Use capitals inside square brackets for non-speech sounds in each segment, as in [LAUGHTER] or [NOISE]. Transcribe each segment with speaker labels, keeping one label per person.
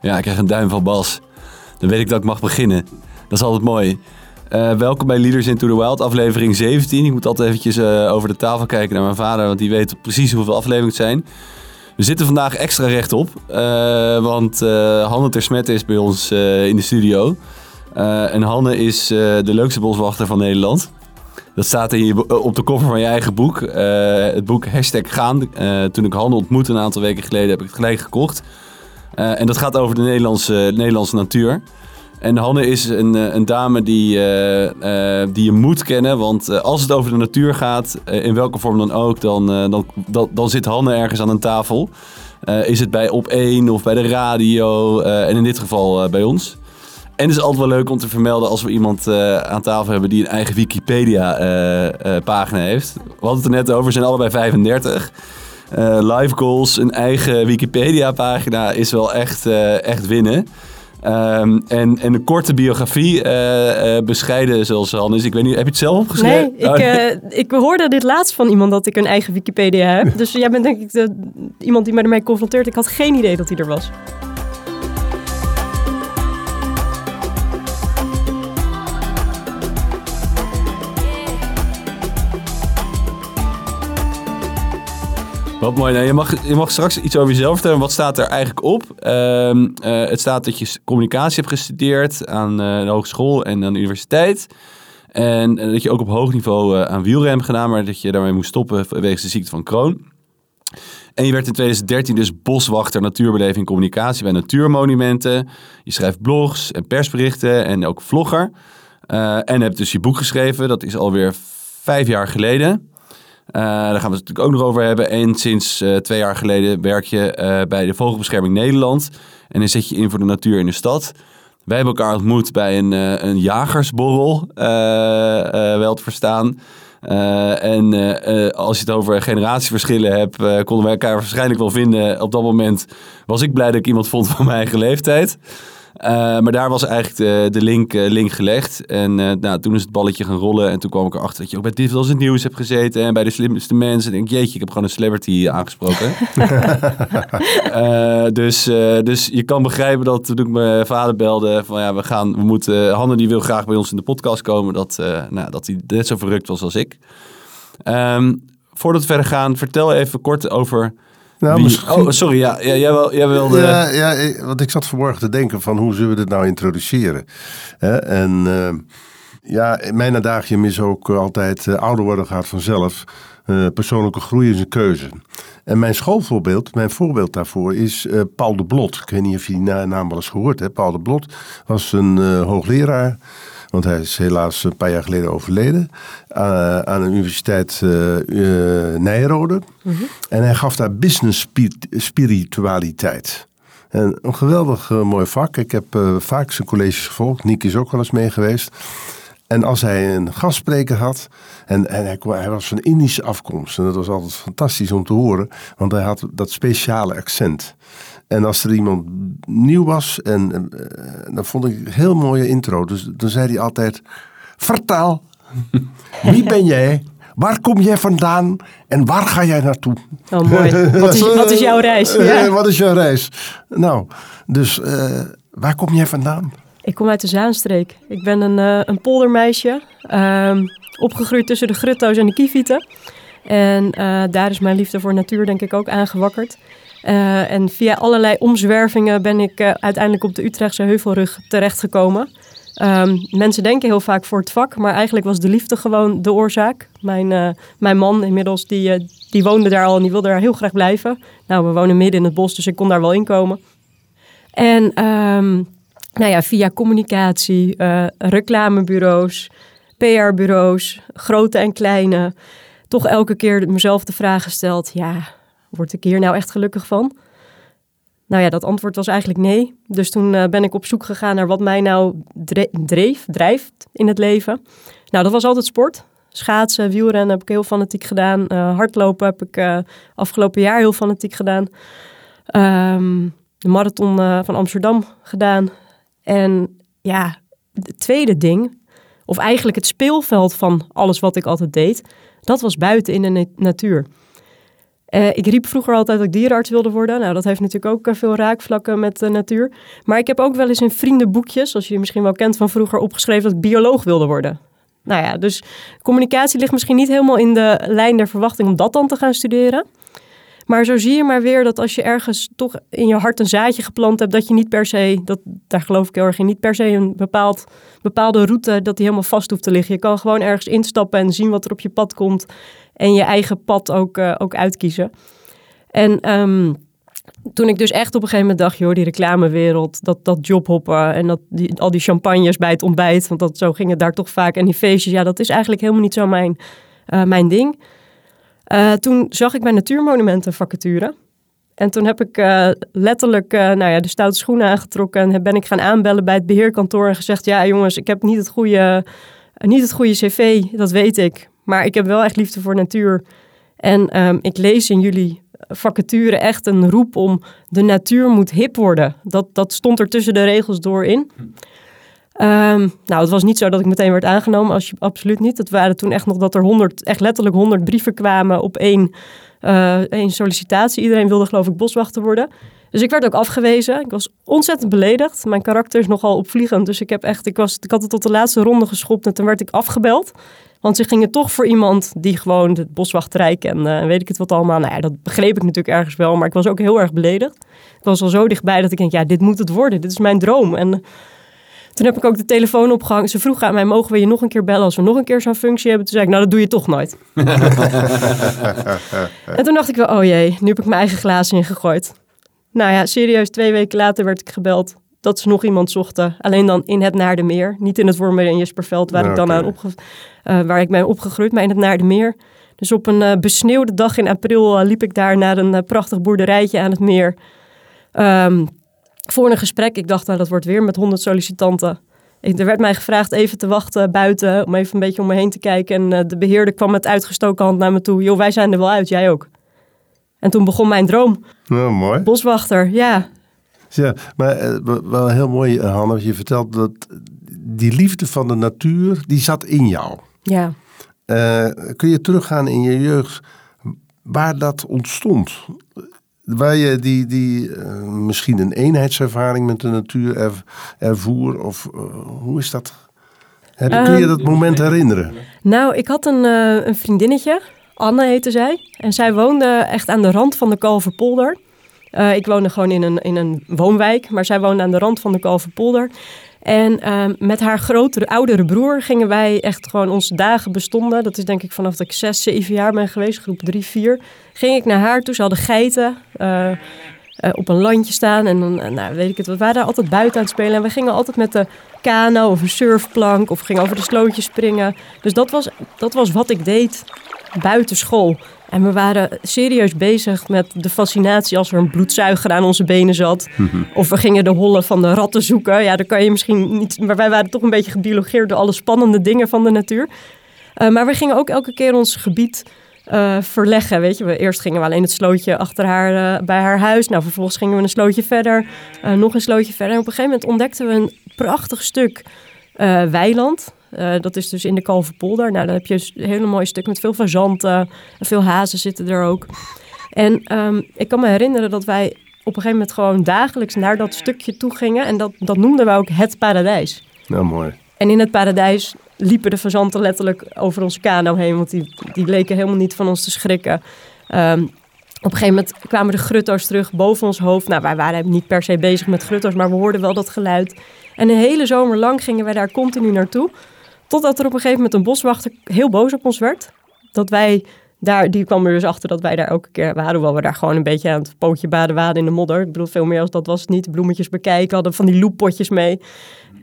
Speaker 1: Ja, ik krijg een duim van Bas. Dan weet ik dat ik mag beginnen. Dat is altijd mooi. Uh, welkom bij Leaders into the Wild, aflevering 17. Ik moet altijd eventjes uh, over de tafel kijken naar mijn vader, want die weet precies hoeveel afleveringen het zijn. We zitten vandaag extra rechtop, uh, want Hanne Tersmet is bij ons in de studio. en Hanne is de leukste boswachter van Nederland. Dat staat in je, op de cover van je eigen boek. het boek Hashtag Gaan. toen ik Hanne ontmoette een aantal weken geleden, heb ik het gelijk gekocht. En dat gaat over de Nederlandse, Nederlandse natuur. En Hanne is een, eh, een dame die, uh, die je moet kennen. Want als het over de natuur gaat, in welke vorm dan ook, dan, dan, dan, dan, zit Hanne ergens aan een tafel. is het bij Op 1 of bij de radio en in dit geval bij ons. En het is altijd wel leuk om te vermelden als we iemand aan tafel hebben die een eigen Wikipedia-pagina heeft. We hadden het er net over, zijn allebei 35. Live goals, een eigen Wikipedia-pagina is wel echt, echt winnen. Um, en, en een korte biografie, uh, uh, bescheiden zoals Hannes. Ik weet niet, heb je het zelf opgeschreven?
Speaker 2: Nee, ik, uh, ik hoorde dit laatst van iemand dat ik een eigen Wikipedia heb. dus jij bent denk ik de, iemand die mij ermee confronteert. Ik had geen idee dat hij er was.
Speaker 1: Wat mooi. Nou, je, mag, je mag straks iets over jezelf vertellen. Wat staat er eigenlijk op? Uh, het staat dat je communicatie hebt gestudeerd aan uh, de hogeschool en aan de universiteit. En uh, dat je ook op hoog niveau aan wielrem gedaan, maar dat je daarmee moest stoppen vanwege de ziekte van Crohn. En je werd in 2013 dus boswachter natuurbeleving communicatie bij Natuurmonumenten. Je schrijft blogs en persberichten en ook vlogger. en hebt dus je boek geschreven. Dat is alweer vijf jaar geleden. Uh, daar gaan we het natuurlijk ook nog over hebben. En sinds uh, twee jaar geleden werk je uh, bij de Vogelbescherming Nederland. En dan zet je in voor de natuur in de stad. Wij hebben elkaar ontmoet bij een, een jagersborrel, wel te verstaan. en als je het over generatieverschillen hebt, konden wij elkaar waarschijnlijk wel vinden. Op dat moment was ik blij dat ik iemand vond van mijn eigen leeftijd. Uh, maar daar was eigenlijk de, de link, uh, link gelegd. En uh, nou, toen is het balletje gaan rollen. En toen kwam ik erachter dat je ook bij Dit als het nieuws hebt gezeten. En bij de slimste mensen. En denk jeetje, ik heb gewoon een celebrity aangesproken. [LAUGHS] dus, dus je kan begrijpen dat toen ik mijn vader belde. Van ja, we gaan, we moeten. Hanne die wil graag bij ons in de podcast komen. Dat, nou, dat hij net zo verrukt was als ik. Um, voordat we verder gaan, vertel even kort over nou, misschien... Oh, sorry, ja, ja jij, wil, jij wilde...
Speaker 3: Ja, ja, want ik zat vanmorgen te denken van hoe zullen we dit nou introduceren? En uh, ja, mijn adagium is ook altijd uh, ouder worden gaat vanzelf. Uh, persoonlijke groei is een keuze. En mijn schoolvoorbeeld, mijn voorbeeld daarvoor is Paul de Blot. Ik weet niet of je die naam wel eens gehoord hebt. Paul de Blot was een hoogleraar want hij is helaas een paar jaar geleden overleden. Uh, aan de Universiteit uh, Nijrode. Mhm. En hij gaf daar business spiritualiteit. En een geweldig mooi vak. Ik heb vaak zijn colleges gevolgd. Niek is ook wel eens mee geweest. En als hij een gastspreker had, en, en hij, hij, was van Indische afkomst, en dat was altijd fantastisch om te horen, want hij had dat speciale accent. En als er iemand nieuw was, en, uh, dan vond ik een heel mooie intro. Dus dan zei hij altijd: Vertel, wie ben jij? Waar kom jij vandaan en waar ga jij naartoe?
Speaker 2: Oh, mooi. Wat is, wat is jouw reis? [LAUGHS]
Speaker 3: Ja. wat is jouw reis? Nou, dus uh, waar kom jij vandaan?
Speaker 2: Ik kom uit de Zaanstreek. Ik ben een, uh, een poldermeisje. Uh, opgegroeid tussen de grutto's en de kievieten. En daar is mijn liefde voor natuur denk ik ook aangewakkerd. Uh, en via allerlei omzwervingen ben ik uh, uiteindelijk op de Utrechtse Heuvelrug terechtgekomen. Um, mensen denken heel vaak voor het vak, maar eigenlijk was de liefde gewoon de oorzaak. Mijn, uh, mijn man inmiddels, die, die woonde daar al en die wilde daar heel graag blijven. Nou, we wonen midden in het bos, dus ik kon daar wel inkomen. En um, nou ja, via communicatie, reclamebureaus, PR-bureaus, grote en kleine, toch elke keer mezelf de vraag gesteld, ja word ik hier nou echt gelukkig van? Nou ja, dat antwoord was eigenlijk nee. Dus toen uh, ben ik op zoek gegaan naar wat mij nou dreef, drijft in het leven. Nou, dat was altijd sport. Schaatsen, wielrennen heb ik heel fanatiek gedaan. Uh, hardlopen heb ik uh, afgelopen jaar heel fanatiek gedaan. Um, de marathon van Amsterdam gedaan. En ja, het tweede ding, of eigenlijk het speelveld van alles wat ik altijd deed, dat was buiten in de natuur. Uh, ik riep vroeger altijd dat ik dierenarts wilde worden. Nou, dat heeft natuurlijk ook veel raakvlakken met de natuur. Maar ik heb ook wel eens in vriendenboekjes, zoals je misschien wel kent van vroeger, opgeschreven dat ik bioloog wilde worden. Nou ja, dus communicatie ligt misschien niet helemaal in de lijn der verwachting om dat dan te gaan studeren. Maar zo zie je maar weer dat als je ergens toch in je hart een zaadje geplant hebt, dat je niet per se, dat, daar geloof ik heel erg in, niet per se een bepaald, bepaalde route, dat die helemaal vast hoeft te liggen. Je kan gewoon ergens instappen en zien wat er op je pad komt en je eigen pad ook, uh, ook uitkiezen. En um, toen ik dus echt op een gegeven moment dacht, joh, die reclamewereld, dat, dat jobhoppen en dat, die, al die champagnes bij het ontbijt, want dat, zo ging het daar toch vaak. En die feestjes, ja, dat is eigenlijk helemaal niet zo mijn, uh, mijn ding. Uh, toen zag ik bij Natuurmonumenten vacature. En toen heb ik letterlijk nou ja, de stoute schoenen aangetrokken en ben ik gaan aanbellen bij het beheerkantoor en gezegd, ja jongens, ik heb niet het goede, niet het goede cv, dat weet ik. Maar ik heb wel echt liefde voor natuur. En um, ik lees in jullie vacature echt een roep om de natuur moet hip worden. Dat, dat stond er tussen de regels door in. Um, nou, het was niet zo dat ik meteen werd aangenomen, als je, absoluut niet. Het waren toen echt nog dat er honderd, echt letterlijk honderd brieven kwamen op één, uh, één sollicitatie. Iedereen wilde geloof ik boswachter worden. Dus ik werd ook afgewezen. Ik was ontzettend beledigd. Mijn karakter is nogal opvliegend. Dus ik, heb echt, ik, was, ik had het tot de laatste ronde geschopt en toen werd ik afgebeld. Want ze gingen toch voor iemand die gewoon het boswachterij kende. En weet ik het wat allemaal. Nou ja, dat begreep ik natuurlijk ergens wel. Maar ik was ook heel erg beledigd. Ik was al zo dichtbij dat ik denk, ja, dit moet het worden. Dit is mijn droom. En toen heb ik ook de telefoon opgehangen. Ze vroegen aan mij, mogen we je nog een keer bellen als we nog een keer zo'n functie hebben? Toen zei ik, nou, dat doe je toch nooit. [LAUGHS] en toen dacht ik wel, oh jee, nu heb ik mijn eigen glazen ingegooid. Nou ja, serieus, twee weken later werd ik gebeld dat ze nog iemand zochten. Alleen dan in het Naardenmeer. Niet in het Wormer en Jesperveld, waar, ik dan aan opge uh, waar ik ben opgegroeid, maar in het Naardenmeer. Dus op een uh, besneeuwde dag in april uh, liep ik daar naar een prachtig boerderijtje aan het meer. Um, voor een gesprek. Ik dacht, nou, dat wordt weer met honderd sollicitanten. Ik, er werd mij gevraagd even te wachten buiten, om even een beetje om me heen te kijken. En de beheerder kwam met uitgestoken hand naar me toe. Joh, wij zijn er wel uit, jij ook. En toen begon mijn droom.
Speaker 3: Nou, mooi.
Speaker 2: Boswachter, ja.
Speaker 3: Ja, maar uh, wel heel mooi, uh, Hanne, je vertelt dat die liefde van de natuur, die zat in jou.
Speaker 2: Ja.
Speaker 3: Uh, kun je teruggaan in je jeugd waar dat ontstond? Waar je die, die misschien een eenheidservaring met de natuur er, ervoer? Of hoe is dat? Kun je ehm, dat moment herinneren?
Speaker 2: Nou, ik had een, een vriendinnetje, Anne heette zij. En zij woonde echt aan de rand van de Kalverpolder. Uh, ik woonde gewoon in een, in een woonwijk, maar zij woonde aan de rand van de Kalverpolder. En uh, met haar grotere, oudere broer gingen wij echt gewoon onze dagen bestonden. Dat is denk ik vanaf dat ik zes, zeven jaar ben geweest, groep drie, vier. Ging ik naar haar toe, ze hadden geiten. Uh, uh, op een landje staan. En dan, nou, weet ik het, we waren daar altijd buiten aan het spelen. En we gingen altijd met de kano of een surfplank of gingen over de slootjes springen. Dus dat was, dat was wat ik deed buiten school. En we waren serieus bezig met de fascinatie als er een bloedzuiger aan onze benen zat. Mhm. Of we gingen de hollen van de ratten zoeken. Ja, dan kan je misschien niet. Maar wij waren toch een beetje gebiologeerd door alle spannende dingen van de natuur. Uh, maar we gingen ook elke keer ons gebied uh, verleggen. Weet je, we, eerst gingen we alleen het slootje achter haar uh, bij haar huis. Nou, vervolgens gingen we een slootje verder, nog een slootje verder. En op een gegeven moment ontdekten we een prachtig stuk weiland. Uh, dat is dus in de Kalverpolder. Nou, dan heb je een hele mooie stuk met veel fazanten. Veel hazen zitten er ook. En um, ik kan me herinneren dat wij op een gegeven moment gewoon dagelijks naar dat stukje toe gingen. En dat, dat noemden we ook het paradijs.
Speaker 3: Nou, mooi.
Speaker 2: En in het paradijs liepen de fazanten letterlijk over onze kano heen. Want die, die leken helemaal niet van ons te schrikken. Um, op een gegeven moment kwamen de grutto's terug boven ons hoofd. Nou, wij waren niet per se bezig met grutto's, maar we hoorden wel dat geluid. En een hele zomer lang gingen wij daar continu naartoe. Totdat er op een gegeven moment een boswachter heel boos op ons werd. Dat wij daar, die kwam er dus achter dat wij daar elke keer waren. Hoewel we daar gewoon een beetje aan het pootje baden waren in de modder. Ik bedoel, veel meer als dat was het niet. Bloemetjes bekijken, hadden van die loeppotjes mee.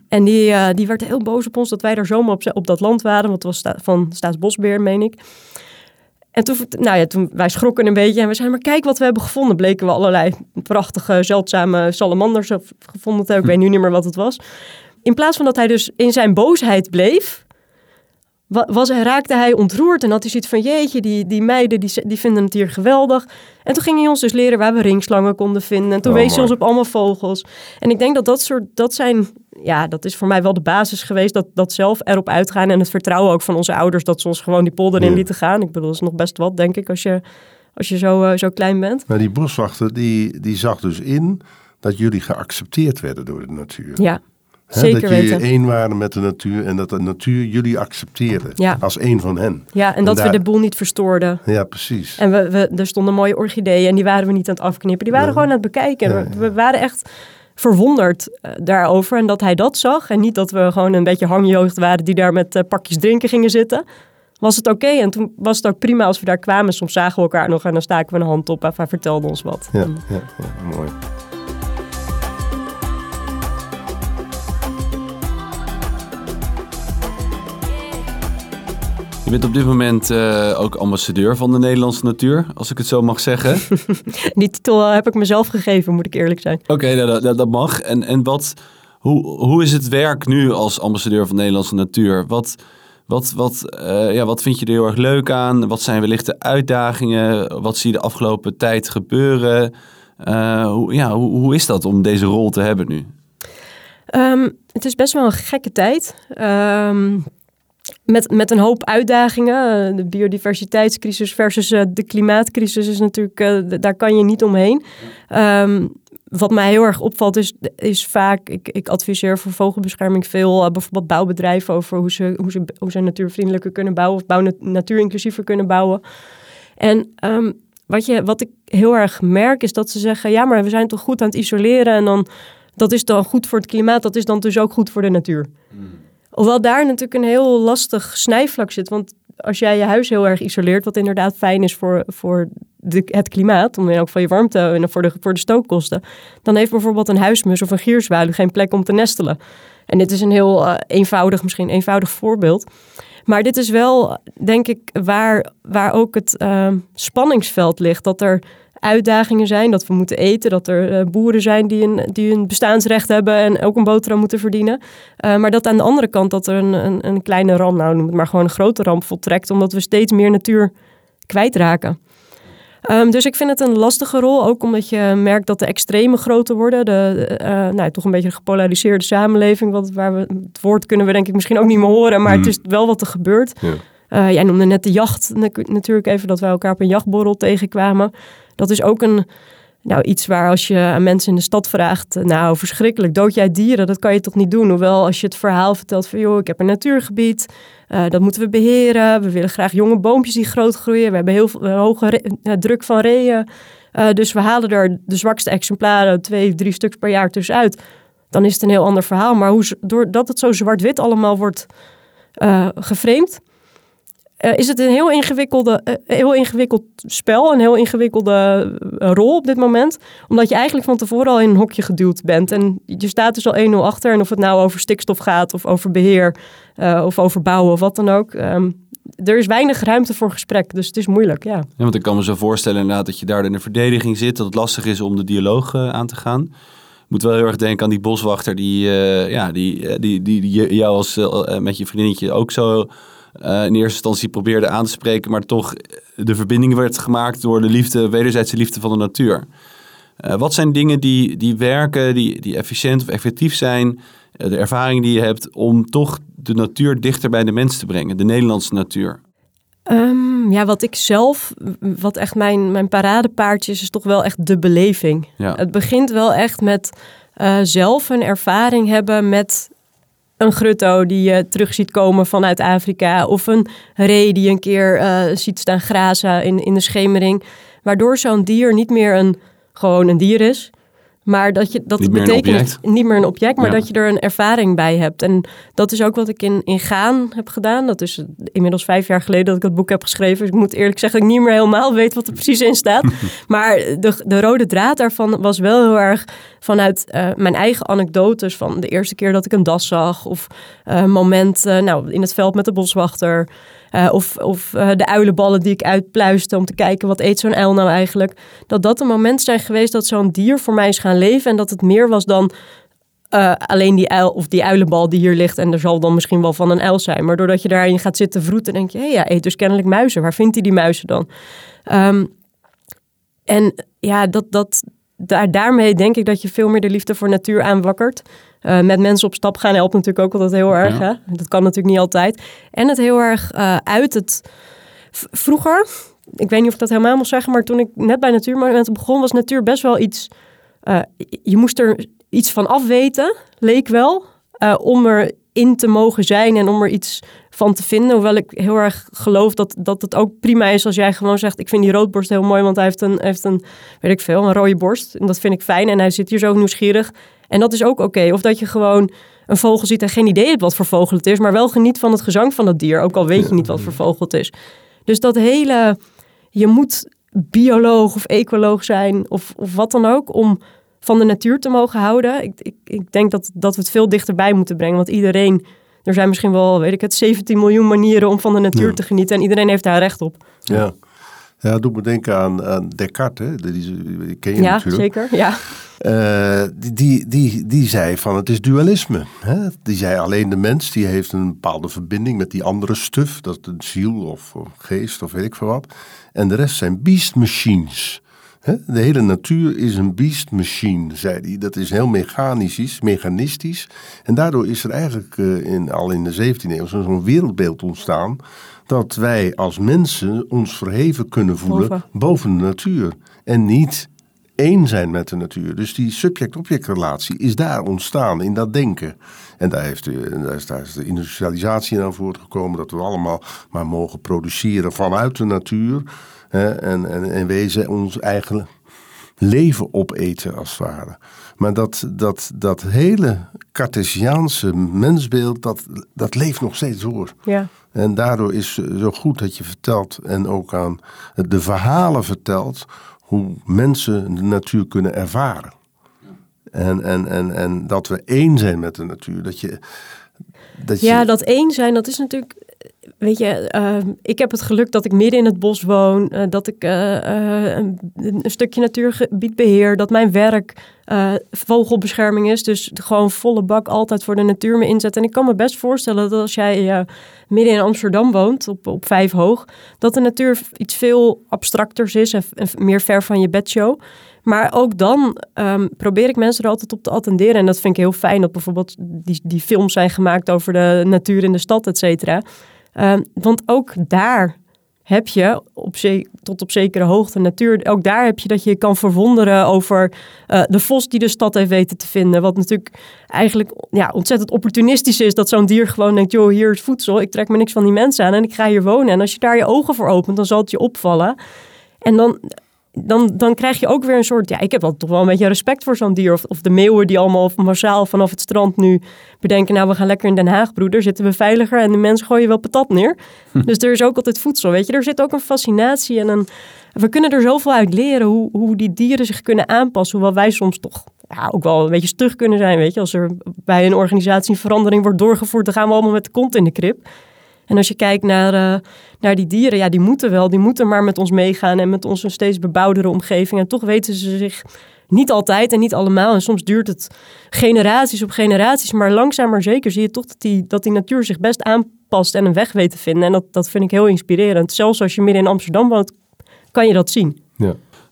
Speaker 2: En die, uh, die werd heel boos op ons dat wij daar zomaar op, dat land waren. Want het was van Staatsbosbeheer, meen ik. En toen, nou ja, toen, wij schrokken een beetje en we zeiden, maar kijk wat we hebben gevonden. Bleken we allerlei prachtige, zeldzame salamanders gevonden te hebben. Ik weet nu niet meer wat het was in plaats van dat hij dus in zijn boosheid bleef, was, raakte hij ontroerd en had hij zoiets van jeetje, die, die meiden die, die vinden het hier geweldig. En toen ging hij ons dus leren waar we ringslangen konden vinden. En toen oh, wees hij ons op allemaal vogels. En ik denk dat dat soort, dat zijn, ja, dat is voor mij wel de basis geweest. Dat, dat zelf erop uitgaan en het vertrouwen ook van onze ouders dat ze ons gewoon die polder in lieten gaan. Ik bedoel, dat is nog best wat, denk ik, als je als je zo, eh, zo klein bent.
Speaker 3: Maar die boswachter die, die zag dus in dat jullie geaccepteerd werden door de natuur.
Speaker 2: Ja,
Speaker 3: Hè,
Speaker 2: zeker
Speaker 3: dat jullie
Speaker 2: weten.
Speaker 3: één waren met de natuur en dat de natuur jullie accepteerde
Speaker 2: Ja.
Speaker 3: als één van hen.
Speaker 2: Ja, en dat
Speaker 3: daar-
Speaker 2: we de boel niet verstoorden.
Speaker 3: Ja, precies.
Speaker 2: En we, we, er stonden mooie orchideeën en die waren we niet aan het afknippen. Die waren gewoon aan het bekijken.
Speaker 3: Ja,
Speaker 2: We- waren echt verwonderd eh, daarover. En dat hij dat zag. En niet dat we gewoon een beetje hangjeugd waren die daar met eh, pakjes drinken gingen zitten. Was het oké. En toen was het ook prima als we daar kwamen. Soms zagen we elkaar nog en dan staken we een hand op. Of hij vertelde ons wat.
Speaker 3: Ja,
Speaker 2: En-
Speaker 3: ja, ja, mooi.
Speaker 1: Je bent op dit moment eh, ook ambassadeur van de Nederlandse natuur, als ik het zo mag zeggen. [LAUGHS]
Speaker 2: Die titel eh, heb ik mezelf gegeven, moet ik eerlijk zijn.
Speaker 1: Oké, dat, dat, dat mag. En, en wat, hoe, hoe is het werk nu als ambassadeur van de Nederlandse natuur? Wat, wat, wat, eh, ja, wat vind je er heel erg leuk aan? Wat zijn wellicht de uitdagingen? Wat zie je de afgelopen tijd gebeuren? Hoe, ja, hoe, hoe is dat om deze rol te hebben nu?
Speaker 2: Ehm, het is best wel een gekke tijd. Ehm, met, met een hoop uitdagingen. Eh, De biodiversiteitscrisis versus eh, de klimaatcrisis is natuurlijk, eh, daar kan je niet omheen. Ehm, wat mij heel erg opvalt is, is vaak, ik, ik adviseer voor vogelbescherming veel, bijvoorbeeld bouwbedrijven over hoe ze, hoe, ze, hoe ze natuurvriendelijker kunnen bouwen of bouw, natuurinclusiever kunnen bouwen. En ehm, wat, je, wat ik heel erg merk is dat ze zeggen, ja maar we zijn toch goed aan het isoleren en dan dat is dan goed voor het klimaat, dat is dan dus ook goed voor de natuur. Hoewel daar natuurlijk een heel lastig snijvlak zit. Want als jij je huis heel erg isoleert, wat inderdaad fijn is voor, voor de, het klimaat, om in elk geval je warmte en voor de, voor de stookkosten, dan heeft bijvoorbeeld een huismus of een gierzwaluw geen plek om te nestelen. En dit is een heel eh, eenvoudig, misschien eenvoudig voorbeeld. Maar dit is wel, denk ik, waar, waar ook het eh, spanningsveld ligt. Dat er uitdagingen zijn, dat we moeten eten, dat er eh, boeren zijn die een, die een bestaansrecht hebben en ook een boterham moeten verdienen. Uh, maar dat aan de andere kant dat er een, een, een kleine ramp, nou noem het maar gewoon een grote ramp voltrekt, omdat we steeds meer natuur kwijtraken. Um, dus ik vind het een lastige rol, ook omdat je merkt dat de extremen groter worden. De, uh, nou, toch een beetje een gepolariseerde samenleving. Wat, waar we, het woord kunnen we denk ik misschien ook niet meer horen, maar mm. het is wel wat er gebeurt. Ja. Uh, jij noemde net de jacht natuurlijk even, dat wij elkaar op een jachtborrel tegenkwamen. Dat is ook een, nou, iets waar als je aan mensen in de stad vraagt... nou, verschrikkelijk, dood jij dieren? Dat kan je toch niet doen? Hoewel als je het verhaal vertelt van... joh, ik heb een natuurgebied, uh, dat moeten we beheren. We willen graag jonge boompjes die groot groeien. We hebben heel veel, hoge druk van reeën. Dus we halen er de zwakste exemplaren twee, drie stuks per jaar tussenuit. Dan is het een heel ander verhaal. Maar hoe, doordat het zo zwart-wit allemaal wordt geframed... Uh, is het een heel, ingewikkelde, uh, heel ingewikkeld spel, een heel ingewikkelde rol op dit moment. Omdat je eigenlijk van tevoren al in een hokje geduwd bent. En je staat dus al 1-0 achter. En of het nou over stikstof gaat, of over beheer, of over bouwen, of wat dan ook. Um, er is weinig ruimte voor gesprek, dus het is moeilijk, ja.
Speaker 1: ja. Want ik kan me zo voorstellen inderdaad dat je daar in de verdediging zit. Dat het lastig is om de dialoog aan te gaan. Moet wel heel erg denken aan die boswachter die, ja, die, die, die, jou als, met je vriendinnetje ook zo uh, in eerste instantie probeerde aan te spreken, maar toch de verbinding werd gemaakt door de liefde, wederzijdse liefde van de natuur. Uh, wat zijn dingen die, die werken, die, die efficiënt of effectief zijn, uh, de ervaring die je hebt om toch de natuur dichter bij de mens te brengen, de Nederlandse natuur?
Speaker 2: Um, ja, wat ik zelf, wat echt mijn, mijn paradepaardje is, is toch wel echt de beleving.
Speaker 1: Ja.
Speaker 2: Het begint wel echt met uh, zelf een ervaring hebben met een grutto die je terug ziet komen vanuit Afrika. Of een ree die een keer uh, ziet staan grazen in, in de schemering. Waardoor zo'n dier niet meer een, gewoon een dier is. Maar dat je dat
Speaker 1: niet
Speaker 2: betekent niet meer een object, maar ja. dat je er een ervaring bij hebt. En dat is ook wat ik in, in Gaan heb gedaan. Dat is inmiddels vijf jaar geleden dat ik het boek heb geschreven. Dus ik moet eerlijk zeggen dat ik niet meer helemaal weet wat er precies in staat. [LAUGHS] maar de, de rode draad daarvan was wel heel erg vanuit uh, mijn eigen anekdotes. Van de eerste keer dat ik een das zag. Of een uh, moment uh, nou, in het veld met de boswachter. Uh, of of uh, de uilenballen die ik uitpluiste om te kijken wat eet zo'n uil nou eigenlijk. Dat dat een moment zijn geweest dat zo'n dier voor mij is gaan leven. En dat het meer was dan uh, alleen die uil of die uilenbal die hier ligt. En er zal dan misschien wel van een uil zijn. Maar doordat je daarin gaat zitten vroeten, denk je... hé, hey, ja, eet dus kennelijk muizen. Waar vindt hij die muizen dan? Um, en ja, dat, dat, daar, daarmee denk ik dat je veel meer de liefde voor natuur aanwakkert. Uh, met mensen op stap gaan helpt natuurlijk ook altijd heel erg. Ja. Hè? Dat kan natuurlijk niet altijd. En het heel erg uh, uit het... Vroeger, ik weet niet of ik dat helemaal moet zeggen, maar toen ik net bij Natuurmonumenten begon, was natuur best wel iets. eh, je moest er iets van afweten, leek wel, eh, om erin te mogen zijn en om er iets van te vinden. Hoewel ik heel erg geloof dat, dat het ook prima is als jij gewoon zegt: Ik vind die roodborst heel mooi, want hij heeft een, heeft een, weet ik veel, een rode borst. En dat vind ik fijn en hij zit hier zo nieuwsgierig. En dat is ook oké. Of dat je gewoon een vogel ziet en geen idee hebt wat voor vogel het is, maar wel geniet van het gezang van dat dier, ook al weet je niet wat voor vogel het is. Dus dat hele, je moet bioloog of ecoloog zijn of, of wat dan ook om van de natuur te mogen houden. Ik, ik, ik denk dat, dat we het veel dichterbij moeten brengen, want iedereen, er zijn misschien wel, weet ik het, 17 miljoen manieren om van de natuur
Speaker 3: Ja.
Speaker 2: te genieten en iedereen heeft daar recht op.
Speaker 3: Ja. Ja, dat doet me denken aan, aan Descartes, hè? Die, die, ken je
Speaker 2: Ja,
Speaker 3: natuurlijk.
Speaker 2: zeker. Ja.
Speaker 3: Eh, die, die, die, die zei van het is dualisme. Hè? Die zei alleen de mens die heeft een bepaalde verbinding met die andere stuf. Dat is een ziel of, of geest of weet ik veel wat. En de rest zijn beast machines. De hele natuur is een beast machine, zei hij. Dat is heel mechanisch, mechanistisch. En daardoor is er eigenlijk eh, in, al in de 17e eeuw zo'n wereldbeeld ontstaan... dat wij als mensen ons verheven kunnen voelen
Speaker 2: Boven.
Speaker 3: boven de natuur. En niet één zijn met de natuur. Dus die subject-object-relatie is daar ontstaan in dat denken. En daar, heeft de, daar, is, daar is de industrialisatie aan voortgekomen. Dat we allemaal maar mogen produceren vanuit de natuur. Hè, en, en, en wezen ons eigen leven opeten als het ware. Maar dat, dat, dat hele Cartesiaanse mensbeeld, dat, dat leeft nog steeds door.
Speaker 2: ja.
Speaker 3: En daardoor is zo goed dat je vertelt en ook aan de verhalen vertelt hoe mensen de natuur kunnen ervaren. En, en, en, en dat we één zijn met de natuur. Dat je, dat je,
Speaker 2: Ja, dat één zijn, dat is natuurlijk. Weet je, eh, ik heb het geluk dat ik midden in het bos woon, eh, dat ik eh, eh, een, een stukje natuurgebied beheer, dat mijn werk vogelbescherming is. Dus gewoon volle bak altijd voor de natuur me inzet. En ik kan me best voorstellen dat als jij midden in Amsterdam woont, op, op vijf hoog, dat de natuur iets veel abstracters is en, en meer ver van je bedshow. Maar ook dan ehm, probeer ik mensen er altijd op te attenderen. En dat vind ik heel fijn dat bijvoorbeeld die, die films zijn gemaakt over de natuur in de stad, et cetera. Ehm, want ook daar heb je op tot op zekere hoogte natuur. Ook daar heb je dat je je kan verwonderen over eh, de vos die de stad heeft weten te vinden. Wat natuurlijk eigenlijk ja, ontzettend opportunistisch is. Dat zo'n dier gewoon denkt, joh, hier is voedsel. Ik trek me niks van die mensen aan en ik ga hier wonen. En als je daar je ogen voor opent, dan zal het je opvallen. En dan, dan, dan krijg je ook weer een soort... Ja, ik heb wel toch wel een beetje respect voor zo'n dier. Of, of de meeuwen die allemaal massaal vanaf het strand nu bedenken... nou, we gaan lekker in Den Haag, broeder. Zitten we veiliger en de mensen gooien wel patat neer. Dus er is ook altijd voedsel, weet je. Er zit ook een fascinatie en een... We kunnen er zoveel uit leren hoe, hoe die dieren zich kunnen aanpassen. Hoewel wij soms toch ja, ook wel een beetje stug kunnen zijn, weet je. Als er bij een organisatie een verandering wordt doorgevoerd... dan gaan we allemaal met de kont in de krip. En als je kijkt naar, eh, naar die dieren, ja, die moeten wel, die moeten maar met ons meegaan en met ons een steeds bebouwdere omgeving. En toch weten ze zich niet altijd en niet allemaal. En soms duurt het generaties op generaties, maar langzaam maar zeker zie je toch dat die, dat die natuur zich best aanpast en een weg weet te vinden. En dat, dat vind ik heel inspirerend. Zelfs als je midden in Amsterdam woont, kan je dat zien.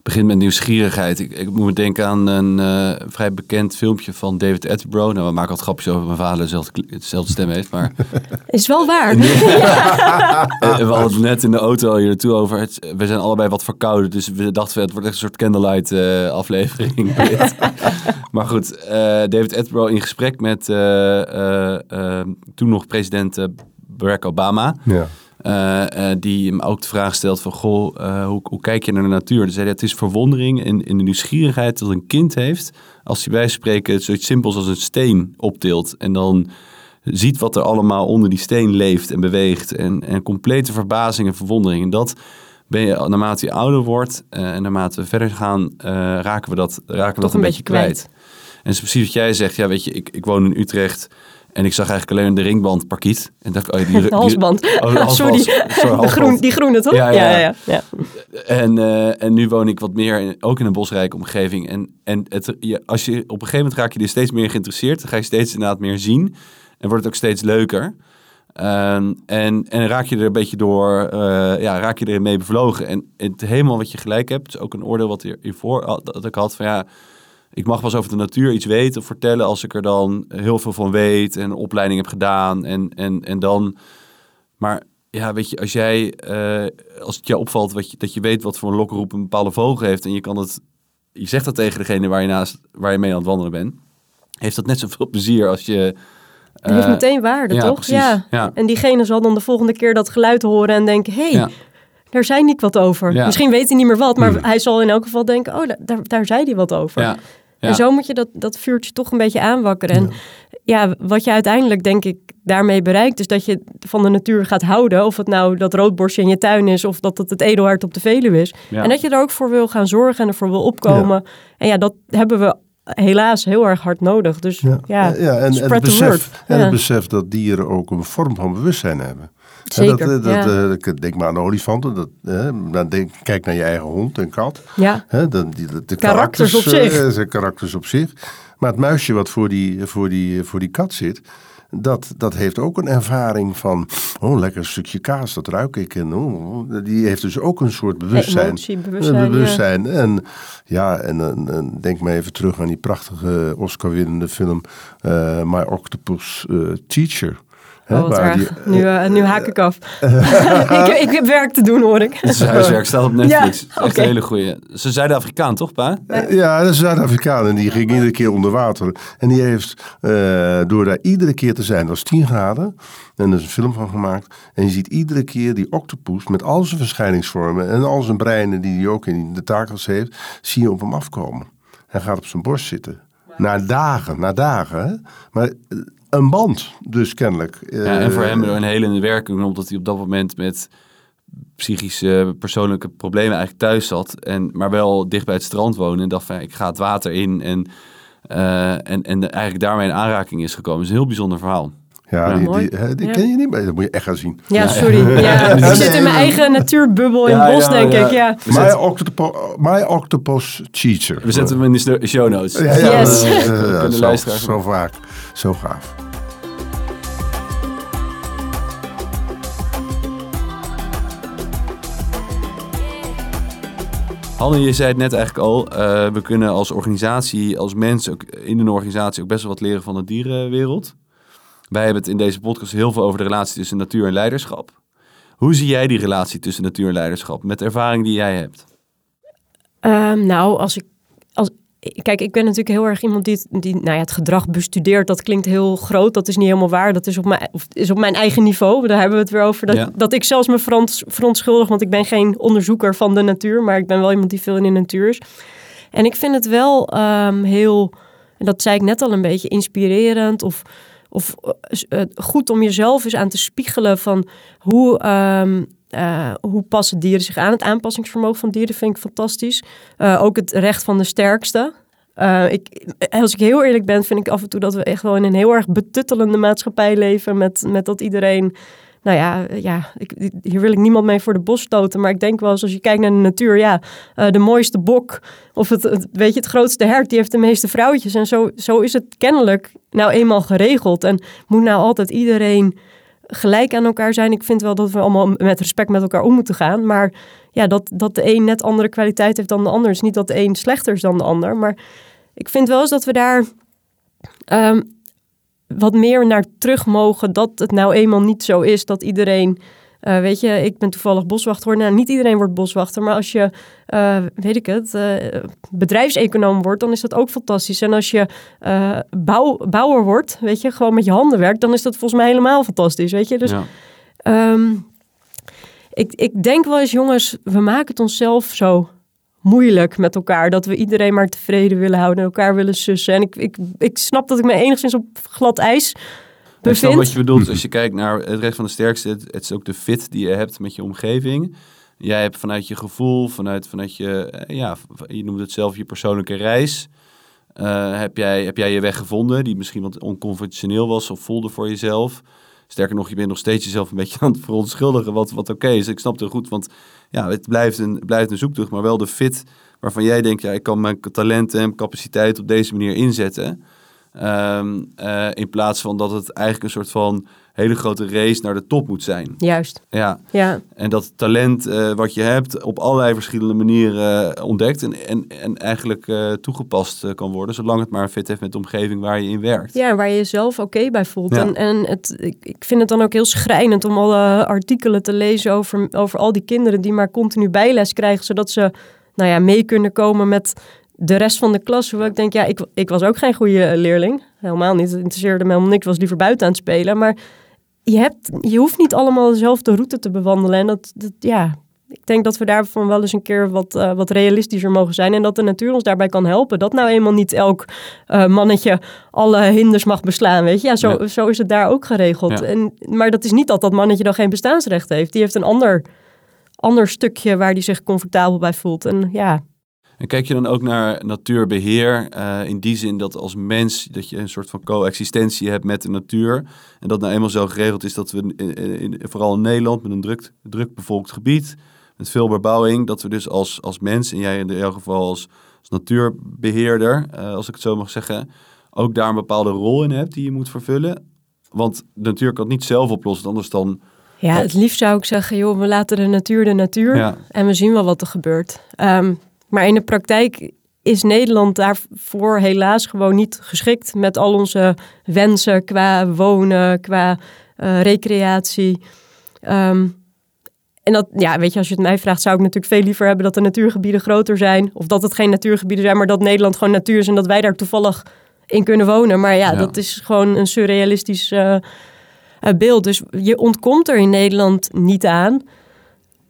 Speaker 1: Begint met nieuwsgierigheid. Ik, ik moet me denken aan een eh, vrij bekend filmpje van David Attenborough. Nou, we maken wat grapjes over mijn vader dezelfde, dezelfde stem heeft. Maar [LAUGHS]
Speaker 2: Is wel waar. [LAUGHS]
Speaker 1: eh, we hadden het net in de auto hier naartoe over. Het, we zijn allebei wat verkouden. Dus we dachten, het wordt echt een soort candlelight eh, aflevering. [LAUGHS] maar goed, eh, David Attenborough in gesprek met eh, eh, eh, toen nog president Barack Obama.
Speaker 3: Ja.
Speaker 1: Eh, eh, die hem ook de vraag stelt van, goh, eh, hoe, hoe kijk je naar de natuur? Zei hij, het is verwondering en, en de nieuwsgierigheid dat een kind heeft... als hij bij spreken zoiets simpels als een steen optilt... en dan ziet wat er allemaal onder die steen leeft en beweegt... en, en complete verbazing en verwondering. En dat ben je, naarmate je ouder wordt en naarmate we verder gaan... raken we dat, raken we dat een, beetje kwijt. En het is precies wat jij zegt. Ja, weet je, ik, ik woon in Utrecht... En ik zag eigenlijk alleen de ringbandparkiet. En dacht, oh, die, [LAUGHS] [LAUGHS]
Speaker 2: De halsband.
Speaker 1: Oh, de halsband.
Speaker 2: Sorry,
Speaker 1: Sorry,
Speaker 2: de, groen, die groene toch?
Speaker 1: Ja, ja.
Speaker 2: ja, ja, ja.
Speaker 1: En, eh, en nu woon ik wat meer in, ook in een bosrijke omgeving. En, en het, je, als je, op een gegeven moment raak je er steeds meer geïnteresseerd. Dan ga je steeds inderdaad meer zien. En wordt het ook steeds leuker. Ehm, en, en raak je er een beetje door, eh, ja, raak je er mee bevlogen. En het helemaal wat je gelijk hebt, is ook een oordeel wat hier- hiervoor dat ik had van ja, ik mag pas over de natuur iets weten of vertellen als ik er dan heel veel van weet en opleiding heb gedaan. En, en, en dan, maar ja, weet je, als jij, eh, als het je opvalt wat je, dat je weet wat voor een lokroep een bepaalde vogel heeft en je kan het, je zegt dat tegen degene waar je naast, waar je mee aan het wandelen bent, heeft dat net zoveel plezier als je.
Speaker 2: Het heeft
Speaker 1: eh,
Speaker 2: meteen waarde,
Speaker 1: ja,
Speaker 2: toch? Ja.
Speaker 1: Ja.
Speaker 2: En diegene zal dan de volgende keer dat geluid horen en denken... hé, hey,
Speaker 1: Ja.
Speaker 2: daar zei Nick wat over.
Speaker 1: Ja.
Speaker 2: Misschien weet hij niet meer wat, maar
Speaker 3: Hmm.
Speaker 2: hij zal in elk geval denken... oh, da- daar, daar zei hij wat over.
Speaker 1: Ja. Ja.
Speaker 2: En zo moet je dat, dat vuurtje toch een beetje aanwakkeren. En ja, wat je uiteindelijk denk ik daarmee bereikt... is dat je van de natuur gaat houden. Of het nou dat roodborstje in je tuin is... of dat het het edelhart op de Veluwe is.
Speaker 1: Ja.
Speaker 2: En dat je er ook voor wil gaan zorgen en ervoor wil opkomen. En ja, dat hebben we helaas heel erg hard nodig. Dus ja,
Speaker 3: Ja, ja en, het
Speaker 2: the
Speaker 3: besef,
Speaker 2: word.
Speaker 3: en
Speaker 2: Ja.
Speaker 3: het besef dat dieren ook een vorm van bewustzijn hebben.
Speaker 2: Zeker.
Speaker 3: Dat, eh, dat,
Speaker 2: ja.
Speaker 3: eh, ik denk maar aan olifanten. Dat, hè, dan denk, kijk naar je eigen hond en kat.
Speaker 2: ja.
Speaker 3: Hè, dan, die, de, de
Speaker 2: Karakters op
Speaker 3: eh,
Speaker 2: zich.
Speaker 3: zijn karakters op zich. Maar het muisje wat voor die, voor die, voor die kat zit... Dat, dat heeft ook een ervaring van... Oh, lekker stukje kaas, dat ruik ik. En, oh, die heeft dus ook een soort bewustzijn.
Speaker 2: Emotie, bewustzijn, ja.
Speaker 3: bewustzijn. En ja, en, en, en denk maar even terug aan die prachtige Oscar-winnende film... eh, My Octopus eh, Teacher. Hè,
Speaker 2: Oh, wat erg.
Speaker 3: die-
Speaker 2: nu, eh, nu haak ik af. [LAUGHS] [LAUGHS] ik, ik heb werk te doen, hoor ik.
Speaker 1: Het is huiswerk, staat op Netflix.
Speaker 2: Ja,
Speaker 1: Echt een hele goeie. Ze is Zuid-Afrikaan, toch, pa?
Speaker 3: Ja, dat is een Zuid-Afrikaan en die ging iedere keer onder water. En die heeft, eh, door daar iedere keer te zijn, dat was 10 graden. En er is een film van gemaakt. En je ziet iedere keer die octopus met al zijn verschijningsvormen en al zijn breinen die hij ook in de takels heeft, zie je op hem afkomen. Hij gaat op zijn borst zitten. Na dagen, na dagen. Hè? Maar eh, een band, dus kennelijk.
Speaker 1: Ja, en voor
Speaker 3: Eh,
Speaker 1: hem een helende werking, omdat hij op dat moment met psychische, persoonlijke problemen eigenlijk thuis zat. En, maar wel dicht bij het strand wonen en dacht van, ik ga het water in. En, eh, en, en eigenlijk daarmee in aanraking is gekomen. Het is een heel bijzonder verhaal.
Speaker 3: Ja,
Speaker 1: Ja,
Speaker 3: die,
Speaker 2: mooi.
Speaker 3: die, hè, die
Speaker 2: Ja.
Speaker 3: ken je niet, maar dat moet je echt gaan zien.
Speaker 2: Ja, sorry. Ja, [LAUGHS] ik zit in mijn eigen natuurbubbel in
Speaker 1: Ja,
Speaker 2: het bos,
Speaker 1: ja,
Speaker 2: denk
Speaker 1: ja.
Speaker 2: ik. Ja.
Speaker 3: My,
Speaker 1: zetten,
Speaker 3: octopus, my Octopus Teacher.
Speaker 1: we zetten hem in de show notes.
Speaker 3: Ja, ja,
Speaker 2: Yes.
Speaker 3: zo vaak. Zo gaaf.
Speaker 1: Hanne, je zei het net eigenlijk al. eh, we kunnen als organisatie, als mens, ook in een organisatie ook best wel wat leren van de dierenwereld. Wij hebben het in deze podcast heel veel over de relatie tussen natuur en leiderschap. Hoe zie jij die relatie tussen natuur en leiderschap met de ervaring die jij hebt?
Speaker 2: Ehm, nou, als ik, als, kijk, ik ben natuurlijk heel erg iemand die, het- die nou ja, het gedrag bestudeert. Dat klinkt heel groot, dat is niet helemaal waar. Dat is op mijn, of is op mijn eigen niveau. Daar hebben we het weer over. Dat,
Speaker 1: Ja.
Speaker 2: dat ik zelfs me veront, verontschuldig, want ik ben geen onderzoeker van de natuur. Maar ik ben wel iemand die veel in de natuur is. En ik vind het wel ehm, heel, en dat zei ik net al een beetje, inspirerend of, of eh, eh, goed om jezelf eens aan te spiegelen van hoe, ehm, eh, hoe passen dieren zich aan. Het aanpassingsvermogen van dieren vind ik fantastisch. Ook het recht van de sterkste. Ik, als ik heel eerlijk ben, vind ik af en toe dat we echt wel in een heel erg betuttelende maatschappij leven. Met, met dat iedereen. Nou ja, ja ik, hier wil ik niemand mee voor de bos stoten. Maar ik denk wel eens als je kijkt naar de natuur. Ja, eh, de mooiste bok of het, het, weet je, het grootste hert, die heeft de meeste vrouwtjes. En zo, zo is het kennelijk nou eenmaal geregeld. En moet nou altijd iedereen gelijk aan elkaar zijn. Ik vind wel dat we allemaal met respect met elkaar om moeten gaan. Maar ja, dat, dat de een net andere kwaliteit heeft dan de ander. is niet dat de een slechter is dan de ander. Maar ik vind wel eens dat we daar ehm, wat meer naar terug mogen. Dat het nou eenmaal niet zo is dat iedereen... eh, weet je, ik ben toevallig boswachter. hoor. Nou, niet iedereen wordt boswachter. Maar als je, eh, weet ik het, eh, bedrijfseconoom wordt, dan is dat ook fantastisch. En als je bouw, bouwer wordt, weet je, gewoon met je handen werkt, dan is dat volgens mij helemaal fantastisch, weet je. Dus
Speaker 1: Ja.
Speaker 2: Ehm, ik, ik denk wel eens, jongens, we maken het onszelf zo moeilijk met elkaar. Dat we iedereen maar tevreden willen houden en elkaar willen sussen. En ik, ik, ik snap dat ik me enigszins op glad ijs
Speaker 1: Ik snap
Speaker 2: bevind.
Speaker 1: wat je bedoelt. Als je kijkt naar het recht van de sterkste, het, het is ook de fit die je hebt met je omgeving. Jij hebt vanuit je gevoel, vanuit, vanuit je, eh, ja, je noemt het zelf je persoonlijke reis. eh, heb, jij, heb jij je weg gevonden die misschien wat onconventioneel was of voelde voor jezelf. Sterker nog, je bent nog steeds jezelf een beetje aan het verontschuldigen, wat, wat oké is. Ik snap het goed, want ja, het blijft een, blijft een zoektocht, maar wel de fit waarvan jij denkt, ja, ik kan mijn talenten en capaciteit op deze manier inzetten. Ehm, eh, in plaats van dat het eigenlijk een soort van hele grote race naar de top moet zijn.
Speaker 2: Juist,
Speaker 1: Ja,
Speaker 2: ja.
Speaker 1: en dat talent eh, wat je hebt op allerlei verschillende manieren eh, ontdekt en, en, en eigenlijk eh, toegepast kan worden, zolang het maar fit heeft met de omgeving waar je in werkt.
Speaker 2: Ja, waar je jezelf oké bij voelt.
Speaker 1: Ja.
Speaker 2: En, en het, ik, ik vind het dan ook heel schrijnend om alle artikelen te lezen over, over al die kinderen die maar continu bijles krijgen, zodat ze nou ja, mee kunnen komen met de rest van de klas. Hoewel ik denk, ja, ik, ik was ook geen goede leerling. Helemaal niet. Het interesseerde me helemaal niks. Ik was liever buiten aan het spelen. Maar je, hebt, je hoeft niet allemaal dezelfde route te bewandelen. En dat, dat ja, ik denk dat we daarvan wel eens een keer wat, eh, wat realistischer mogen zijn. En dat de natuur ons daarbij kan helpen. Dat nou eenmaal niet elk eh, mannetje alle hinders mag beslaan, weet je. Ja, zo,
Speaker 1: Ja.
Speaker 2: zo is het daar ook geregeld.
Speaker 1: Ja.
Speaker 2: En, maar dat is niet dat dat mannetje dan geen bestaansrecht heeft. Die heeft een ander, ander stukje waar die zich comfortabel bij voelt. En ja,
Speaker 1: En kijk je dan ook naar natuurbeheer eh, in die zin dat als mens dat je een soort van coexistentie hebt met de natuur en dat nou eenmaal zo geregeld is dat we in, in- vooral in Nederland met een druk, druk bevolkt gebied met veel bebouwing dat we dus als, als mens en jij in jouw geval als, als natuurbeheerder eh, als ik het zo mag zeggen ook daar een bepaalde rol in hebt die je moet vervullen want de natuur kan het niet zelf oplossen anders dan
Speaker 2: ja, het liefst zou ik zeggen, joh, we laten de natuur de natuur.
Speaker 1: ja,
Speaker 2: En we zien wel wat er gebeurt. Ehm, maar in de praktijk is Nederland daarvoor helaas gewoon niet geschikt met al onze wensen qua wonen, qua eh, recreatie. Ehm, en dat, ja, weet je, als je het mij vraagt, zou ik natuurlijk veel liever hebben dat de natuurgebieden groter zijn. Of dat het geen natuurgebieden zijn, maar dat Nederland gewoon natuur is en dat wij daar toevallig in kunnen wonen. Maar ja,
Speaker 1: Ja.
Speaker 2: dat is gewoon een surrealistisch eh, eh, beeld. Dus je ontkomt er in Nederland niet aan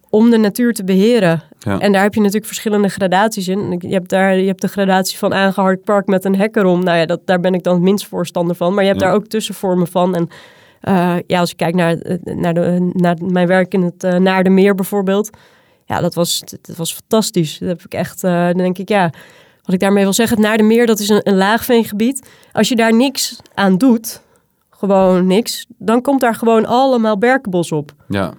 Speaker 2: om de natuur te beheren.
Speaker 1: Ja.
Speaker 2: En daar heb je natuurlijk verschillende gradaties in. Je hebt daar je hebt de gradatie van aangehard park met een hek erom. Nou ja, dat, daar ben ik dan het minst voorstander van. Maar je hebt
Speaker 1: Ja.
Speaker 2: daar ook tussenvormen van. En eh, ja, als ik kijk naar, eh, naar, de, naar mijn werk in het uh, Naar de Meer bijvoorbeeld. Ja, dat was, dat was fantastisch. Dat heb ik echt, uh, dan denk ik, ja... Wat ik daarmee wil zeggen, het Naar de Meer, dat is een, een laagveengebied. Als je daar niks aan doet, gewoon niks... dan komt daar gewoon allemaal berkenbos op.
Speaker 1: ja,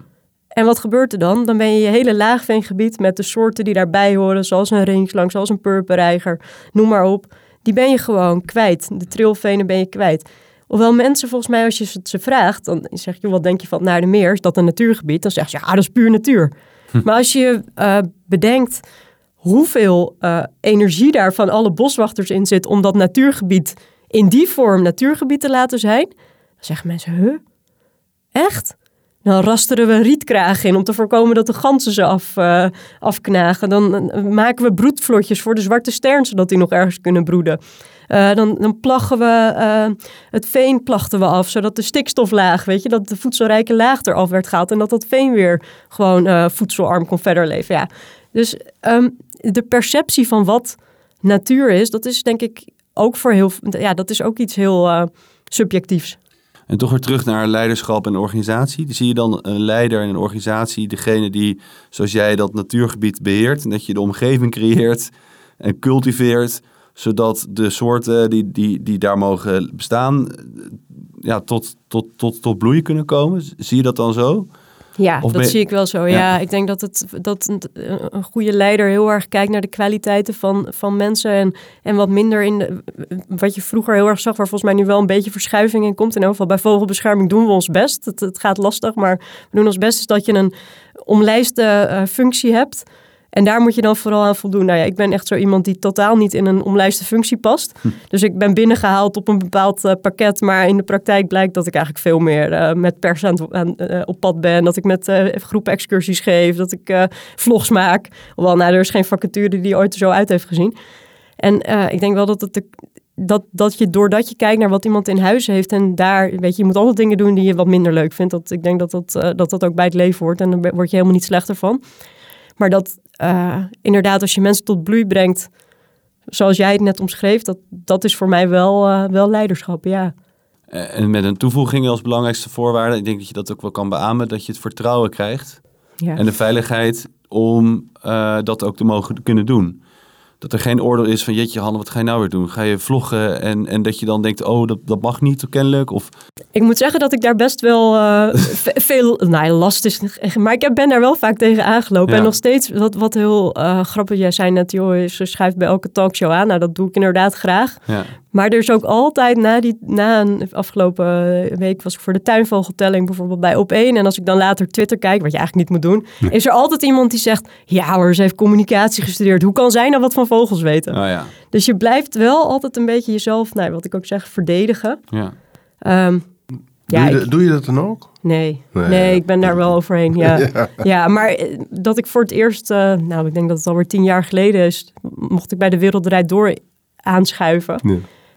Speaker 2: En wat gebeurt er dan? Dan ben je je hele laagveengebied met de soorten die daarbij horen, zoals een ringslang, zoals een purperreiger, noem maar op. Die ben je gewoon kwijt. De trilvenen ben je kwijt. Hoewel mensen volgens mij, als je ze vraagt, dan zeg je, wat denk je van naar de meer? Is dat een natuurgebied? Dan zeggen ze, ja, dat is puur natuur. Maar als je uh, bedenkt hoeveel uh, energie daar van alle boswachters in zit om dat natuurgebied in die vorm natuurgebied te laten zijn, dan zeggen mensen, huh? Echt? Dan rasteren we rietkraag in om te voorkomen dat de ganzen ze af, uh, afknagen. Dan uh, maken we broedvlotjes voor de zwarte stern, zodat die nog ergens kunnen broeden. Uh, dan, dan plaggen we het veen plachten we af, zodat de stikstoflaag, weet je, dat de voedselrijke laag eraf werd gehaald en dat dat veen weer gewoon voedselarm kon verder leven. Ja. Dus um, de perceptie van wat natuur is, dat is denk ik ook voor heel, ja, dat is ook iets heel subjectiefs.
Speaker 1: En toch weer terug naar leiderschap en organisatie. Zie je dan een leider en een organisatie, degene die, zoals jij, dat natuurgebied beheert. En dat je de omgeving creëert en cultiveert, zodat de soorten die, die, die daar mogen bestaan, ja, tot, tot, tot, tot bloei kunnen komen. Zie je dat dan zo?
Speaker 2: Ja, of dat zie ik wel zo. Ja, ja, ik denk dat, het, dat een, goede leider heel erg kijkt naar de kwaliteiten van, van mensen. En, en wat minder in de, wat je vroeger heel erg zag, waar volgens mij nu wel een beetje verschuiving in komt. In ieder geval bij vogelbescherming doen we ons best. Het, het gaat lastig, maar we doen ons best is dat je een omlijste uh, functie hebt. En daar moet je dan vooral aan voldoen. Nou ja, ik ben echt zo iemand die totaal niet in een omlijste functie past. Hm. Dus ik ben binnengehaald op een bepaald uh, pakket. Maar in de praktijk blijkt dat ik eigenlijk veel meer uh, met pers aan, aan, uh, op pad ben. Dat ik met groepen excursies geef. Dat ik vlogs maak. Hoewel, nou, er is geen vacature die ooit er zo uit heeft gezien. En ik denk wel dat het de, dat, dat je doordat je kijkt naar wat iemand in huis heeft en daar, weet je, je moet altijd dingen doen die je wat minder leuk vindt. Dat, ik denk dat dat, dat dat ook bij het leven hoort en dan word je helemaal niet slechter van. Maar dat uh, inderdaad, als je mensen tot bloei brengt, zoals jij het net omschreef, dat, dat is voor mij wel, uh, wel leiderschap, ja.
Speaker 1: En met een toevoeging als belangrijkste voorwaarde, ik denk dat je dat ook wel kan beamen, dat je het vertrouwen krijgt
Speaker 2: ja.
Speaker 1: en de veiligheid om uh, dat ook te mogen kunnen doen. Dat er geen oordeel is van, jeetje Hanne, wat ga je nou weer doen? Ga je vloggen en, en dat je dan denkt, oh, dat, dat mag niet kennelijk? Of...
Speaker 2: Ik moet zeggen dat ik daar best wel [LAUGHS] uh, veel, nou last is, maar ik ben daar wel vaak tegen aangelopen. Ja. En nog steeds, wat, wat heel uh, grappig, jij zei net, joh, ze schuift bij elke talkshow aan. Nou, dat doe ik inderdaad graag.
Speaker 1: Ja.
Speaker 2: Maar er is ook altijd, na, die, na een afgelopen week was ik voor de tuinvogeltelling bijvoorbeeld bij op 1. En als ik dan later Twitter kijk, wat je eigenlijk niet moet doen, is er altijd iemand die zegt, ja hoor, ze heeft communicatie gestudeerd. Hoe kan zij nou wat van vogels weten?
Speaker 1: Oh ja.
Speaker 2: Dus je blijft wel altijd een beetje jezelf, nou, wat ik ook zeg, verdedigen.
Speaker 1: ja.
Speaker 2: Ehm, ja,
Speaker 3: doe, je,
Speaker 2: ik-
Speaker 3: dat- doe je dat dan ook?
Speaker 2: Nee,
Speaker 3: Nee,
Speaker 2: ik ben daar wel overheen. [LAUGHS] Ja, ja. maar eh, dat ik voor het eerst, eh, nou, ik denk dat het alweer tien jaar geleden is, mocht ik bij de Wereld Draait Door aanschuiven.
Speaker 3: Ja.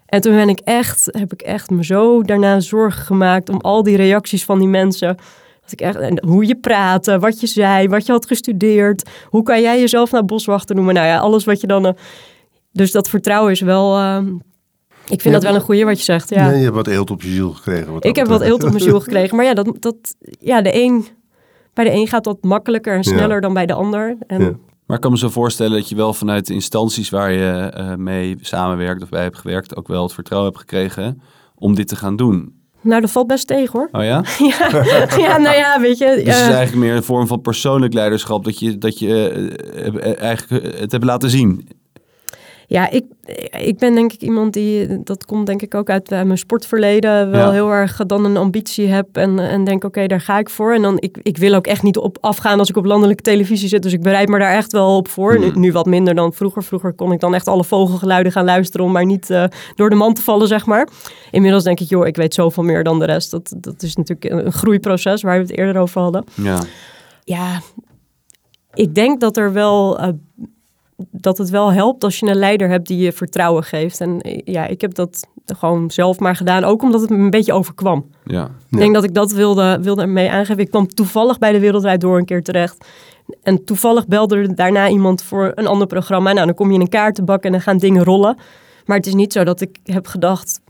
Speaker 2: En toen ben ik echt, heb ik echt me zo daarna zorgen gemaakt om al die reacties van die mensen. Dat ik echt, en hoe je praatte, wat je zei, wat je had gestudeerd. Hoe kan jij jezelf nou boswachter noemen? Nou ja, alles wat je dan. eh, dus dat vertrouwen is wel. eh, ik vind
Speaker 3: Ja,
Speaker 2: dat wel een goeie wat je zegt. Ja.
Speaker 3: Nee, je hebt wat eelt op je ziel gekregen. wat
Speaker 2: Ik heb wat eelt op mijn ziel gekregen. Maar ja, dat, dat, ja de een, bij de een gaat dat makkelijker en sneller
Speaker 3: Ja.
Speaker 2: dan bij de ander. En,
Speaker 3: Ja.
Speaker 1: Maar ik kan me zo voorstellen dat je wel vanuit de instanties waar je eh, mee samenwerkt of bij hebt gewerkt, ook wel het vertrouwen hebt gekregen om dit te gaan doen.
Speaker 2: Nou, dat valt best tegen hoor.
Speaker 1: Oh ja? [LAUGHS]
Speaker 2: ja, [LAUGHS] ja, nou ja, weet je.
Speaker 1: Dus het is
Speaker 2: eh,
Speaker 1: eigenlijk meer een vorm van persoonlijk leiderschap dat je, dat je eh, eigenlijk het hebt laten zien.
Speaker 2: Ja, ik, ik ben denk ik iemand die, dat komt denk ik ook uit eh, mijn sportverleden, wel
Speaker 1: Ja.
Speaker 2: heel erg dan een ambitie heb en, en denk oké, daar ga ik voor. En dan, ik, ik wil ook echt niet op afgaan als ik op landelijke televisie zit, dus ik bereid me daar echt wel op voor. Nu, nu wat minder dan vroeger. Vroeger kon ik dan echt alle vogelgeluiden gaan luisteren om maar niet eh, door de man te vallen, zeg maar. Inmiddels denk ik, joh, ik weet zoveel meer dan de rest. Dat, dat is natuurlijk een, een groeiproces waar we het eerder over hadden.
Speaker 1: Ja.
Speaker 2: Ja, ik denk dat er wel. eh, dat het wel helpt als je een leider hebt die je vertrouwen geeft. En eh, ja, ik heb dat gewoon zelf maar gedaan. Ook omdat het me een beetje overkwam.
Speaker 1: ja.
Speaker 2: Ik denk dat ik dat wilde, wilde mee aangeven. Ik kwam toevallig bij de Wereldwijd Door een keer terecht. En toevallig belde er daarna iemand voor een ander programma. Nou, dan kom je in een kaartenbak en dan gaan dingen rollen. Maar het is niet zo dat ik heb gedacht...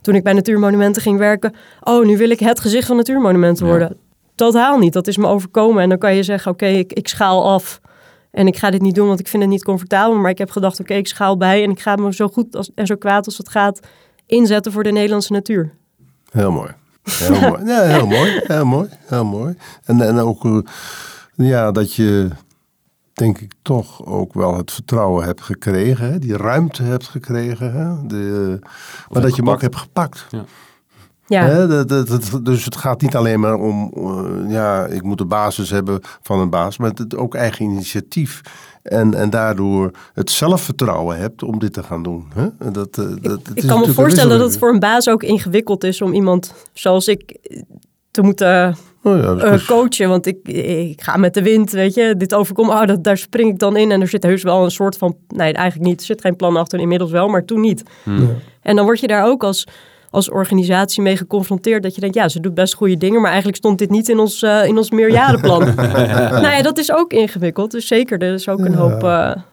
Speaker 2: toen ik bij Natuurmonumenten ging werken... oh, nu wil ik het gezicht van Natuurmonumenten
Speaker 1: Ja.
Speaker 2: worden. Totaal niet. Dat is me overkomen. En dan kan je zeggen, oké, ik, ik schaal af... En ik ga dit niet doen, want ik vind het niet comfortabel. Maar ik heb gedacht, oké, ik schaal bij. En ik ga me zo goed als, en zo kwaad als het gaat inzetten voor de Nederlandse natuur.
Speaker 3: Heel mooi. Heel mooi. Ja, heel mooi. Heel mooi. Heel mooi. En, en ook eh, ja, dat je, denk ik, toch ook wel het vertrouwen hebt gekregen. Hè? Die ruimte hebt gekregen. Hè? De, maar dat je hem ook hebt gepakt.
Speaker 2: Ja.
Speaker 3: Hè? Dat, dat, dat- dus het gaat niet alleen maar om, eh, ja, ik moet de basis hebben van een baas. Maar het ook eigen initiatief. En, en daardoor het zelfvertrouwen hebt om dit te gaan doen. Hè? Dat, eh, dat,
Speaker 2: Ik kan me voorstellen dat het voor een baas ook ingewikkeld is om iemand zoals ik te moeten
Speaker 3: Oh ja, is
Speaker 2: eh, coachen. Want ik, ik ga met de wind, weet je. Dit overkomt, oh, dat, daar spring ik dan in. En er zit heus wel een soort van... Nee, eigenlijk niet. Er zit geen plan achter, inmiddels wel, maar toen niet. En dan word je daar ook als, als organisatie mee geconfronteerd. Dat je denkt, ja, ze doet best goede dingen. Maar eigenlijk stond dit niet in ons, eh, in ons meerjarenplan. [LAUGHS] nou ja, dat is ook ingewikkeld. Dus zeker, er is ook een hoop eh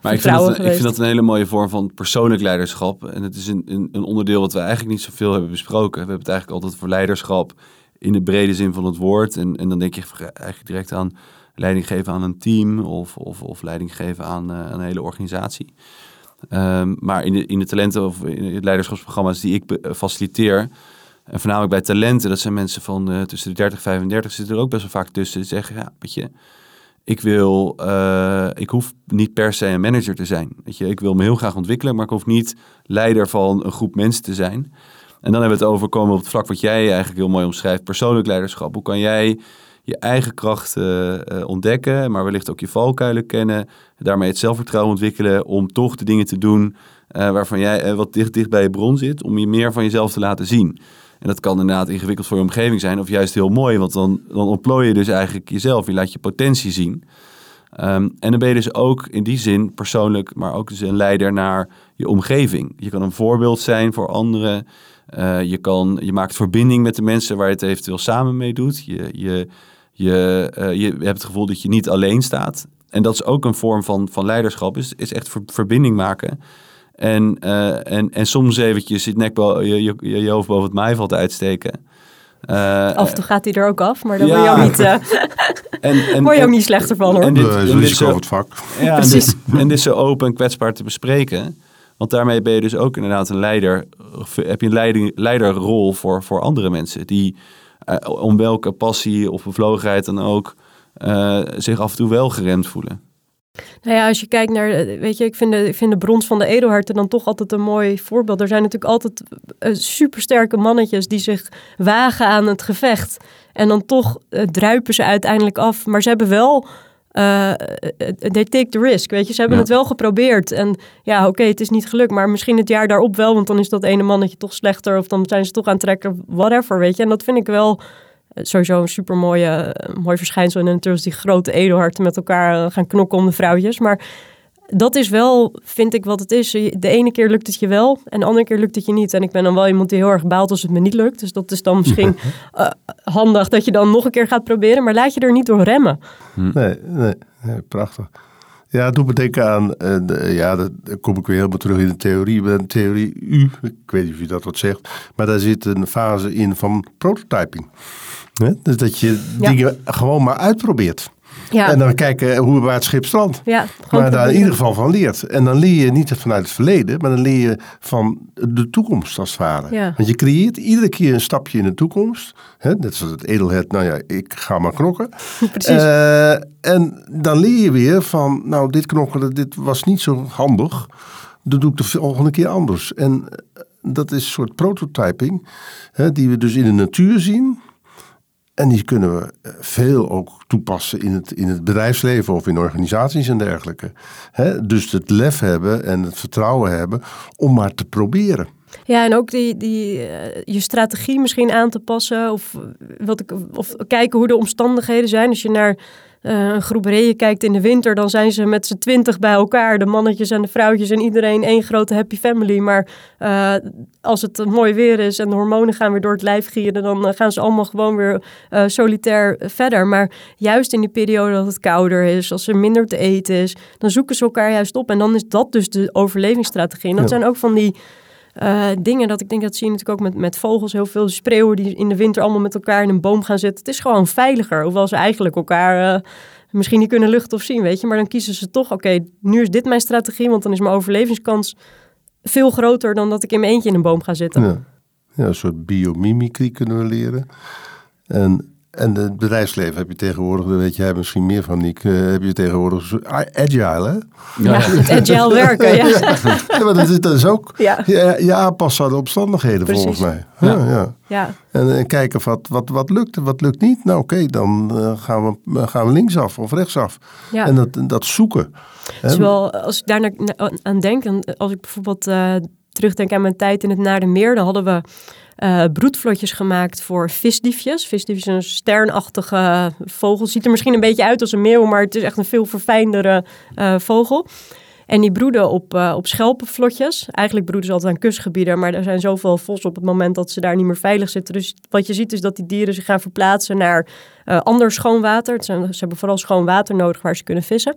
Speaker 1: Maar ik vind, dat, ik vind dat een hele mooie vorm van persoonlijk leiderschap. En het is een, een, een onderdeel wat we eigenlijk niet zoveel hebben besproken. We hebben het eigenlijk altijd voor leiderschap in de brede zin van het woord. En, en dan denk je eigenlijk direct aan leiding geven aan een team of, of, of leiding geven aan, eh, aan een hele organisatie. Ehm, maar in de, in de talenten of in de leiderschapsprogramma's die ik eh, faciliteer, en voornamelijk bij talenten, dat zijn mensen van eh, tussen de 30 en 35, zitten er ook best wel vaak tussen. Die zeggen, ja, weet je, ik wil, eh, ik hoef niet per se een manager te zijn. Weet je, ik wil me heel graag ontwikkelen, maar ik hoef niet leider van een groep mensen te zijn. En dan hebben we het over komen op het vlak wat jij eigenlijk heel mooi omschrijft, persoonlijk leiderschap. Hoe kan jij je eigen kracht eh, ontdekken, maar wellicht ook je valkuilen kennen, daarmee het zelfvertrouwen ontwikkelen om toch de dingen te doen eh, waarvan jij eh, wat dicht, dicht bij je bron zit, om je meer van jezelf te laten zien. En dat kan inderdaad ingewikkeld voor je omgeving zijn, of juist heel mooi, want dan, dan ontplooi je dus eigenlijk jezelf. Je laat je potentie zien. Ehm, en dan ben je dus ook in die zin persoonlijk, maar ook dus een leider naar je omgeving. Je kan een voorbeeld zijn voor anderen. Je, kan, je maakt verbinding met de mensen waar je het eventueel samen mee doet. Je, je, je, eh, je hebt het gevoel dat je niet alleen staat. En dat is ook een vorm van, van leiderschap, is, is echt ver- verbinding maken. En, eh, en, en soms eventjes het nek je, je, je hoofd boven het maaiveld uitsteken. Eh,
Speaker 2: Af en toe gaat hij er ook af, maar daar
Speaker 1: Ja.
Speaker 2: word je ook niet, eh, [LAUGHS]
Speaker 1: en, en, [LAUGHS]
Speaker 2: word je ook
Speaker 1: en-
Speaker 2: niet slechter van hoor.
Speaker 1: en dit-
Speaker 3: is
Speaker 1: en dit zo-
Speaker 3: het vak.
Speaker 1: Ja, en
Speaker 2: Precies.
Speaker 1: dit, en dit zo open en kwetsbaar te bespreken. Want daarmee ben je dus ook inderdaad een leider. Heb je een leiding, leiderrol voor, voor andere mensen. Die om welke passie of bevlogenheid dan ook eh, zich af en toe wel geremd voelen.
Speaker 2: Nou ja, als je kijkt naar, eh, weet je, ik vind de, ik vind de brons van de edelharten dan toch altijd een mooi voorbeeld. Er zijn natuurlijk altijd supersterke mannetjes die zich wagen aan het gevecht. En dan toch druipen ze uiteindelijk af. Maar ze hebben wel, uh, they take the risk, weet je. Ze hebben
Speaker 1: Ja.
Speaker 2: het wel geprobeerd. En ja, oké, het is niet gelukt. Maar misschien het jaar daarop wel, want dan is dat ene mannetje toch slechter. Of dan zijn ze toch aan het trekken, whatever, weet je. En dat vind ik wel eh, sowieso een super mooie, mooi verschijnsel in de natuur. Als die grote edelharten met elkaar eh, gaan knokken om de vrouwtjes. Maar dat is wel, vind ik, wat het is. De ene keer lukt het je wel en de andere keer lukt het je niet. En ik ben dan wel iemand die heel erg baalt als het me niet lukt. Dus dat is dan misschien [LAUGHS] eh, handig dat je dan nog een keer gaat proberen. Maar laat je er niet door remmen.
Speaker 3: Nee, nee, nee, prachtig. Ja, het doet me denken aan, eh, de- ja, dat- dan kom ik weer helemaal terug in de theorie. De theorie U, ik weet niet of je dat wat zegt, maar daar zit een fase in van prototyping. Hè? Dus dat je
Speaker 2: Ja.
Speaker 3: dingen gewoon maar uitprobeert.
Speaker 2: Ja,
Speaker 3: En dan kijken hoe waar het schip strandt.
Speaker 2: ja
Speaker 3: Maar daar in ieder geval van leert. En dan leer je niet vanuit het verleden, maar dan leer je van de toekomst als het ware.
Speaker 2: Ja.
Speaker 3: Want je creëert iedere keer een stapje in de toekomst. Hè? Net zoals het edelhert, nou ja, ik ga maar knokken. [LAUGHS]
Speaker 2: Precies.
Speaker 3: Eh, en dan leer je weer van, nou dit knokken, dit was niet zo handig. Dat doe ik de volgende keer anders. En eh, dat is een soort prototyping, hè, die we dus in de natuur zien. En die kunnen we eh, veel ook toepassen in het, in het bedrijfsleven of in organisaties en dergelijke. Dus het lef hebben en het vertrouwen hebben om maar te proberen.
Speaker 2: Ja, en ook die, die, eh, je strategie misschien aan te passen. Of, wat ik, of kijken hoe de omstandigheden zijn. Als je naar eh, een groep reeën kijkt in de winter, dan zijn ze met z'n twintig bij elkaar. De mannetjes en de vrouwtjes en iedereen één grote happy family. Maar eh, als het mooi weer is en de hormonen gaan weer door het lijf gieren, dan eh, gaan ze allemaal gewoon weer solitair verder. Maar juist in die periode dat het kouder is, als er minder te eten is, dan zoeken ze elkaar juist op. En dan is dat dus de overlevingsstrategie. En dat
Speaker 3: Ja.
Speaker 2: zijn ook van die eh, dingen dat ik denk dat zie je natuurlijk ook met, met vogels heel veel spreeuwen die in de winter allemaal met elkaar in een boom gaan zitten. Het is gewoon veiliger, hoewel ze eigenlijk elkaar eh, misschien niet kunnen luchten of zien, weet je. Maar dan kiezen ze toch, oké, nu is dit mijn strategie, want dan is mijn overlevingskans veel groter dan dat ik in mijn eentje in een boom ga zitten.
Speaker 3: Ja. Een soort biomimicry kunnen we leren. En, en het bedrijfsleven heb je tegenwoordig, daar weet jij misschien meer van, Niek, eh, heb je tegenwoordig agile, hè?
Speaker 2: Ja, het [LAUGHS] agile werken, ja.
Speaker 3: Ja, maar dat is, dat is ook
Speaker 2: Ja.
Speaker 3: je, je aanpassen aan de omstandigheden
Speaker 2: Precies.
Speaker 3: volgens mij. Ja,
Speaker 1: Ja.
Speaker 3: ja.
Speaker 2: ja.
Speaker 3: En, en kijken wat, wat, wat lukt en wat lukt niet. Nou oké, dan eh, gaan, we, eh, gaan we linksaf of rechtsaf.
Speaker 2: ja.
Speaker 3: En dat, dat zoeken.
Speaker 2: Het is wel, als ik daar aan denk, als ik bijvoorbeeld eh, terugdenk aan mijn tijd in het Naardenmeer, dan hadden we eh, broedvlotjes gemaakt voor visdiefjes. Visdiefjes is een sternachtige vogel. Ziet er misschien een beetje uit als een meeuw, maar het is echt een veel verfijndere eh, vogel. En die broeden op, eh, op schelpenvlotjes. Eigenlijk broeden ze altijd aan kustgebieden, maar er zijn zoveel vossen op het moment dat ze daar niet meer veilig zitten. Dus wat je ziet is dat die dieren zich gaan verplaatsen naar ander schoon water. Ze hebben vooral schoon water nodig waar ze kunnen vissen.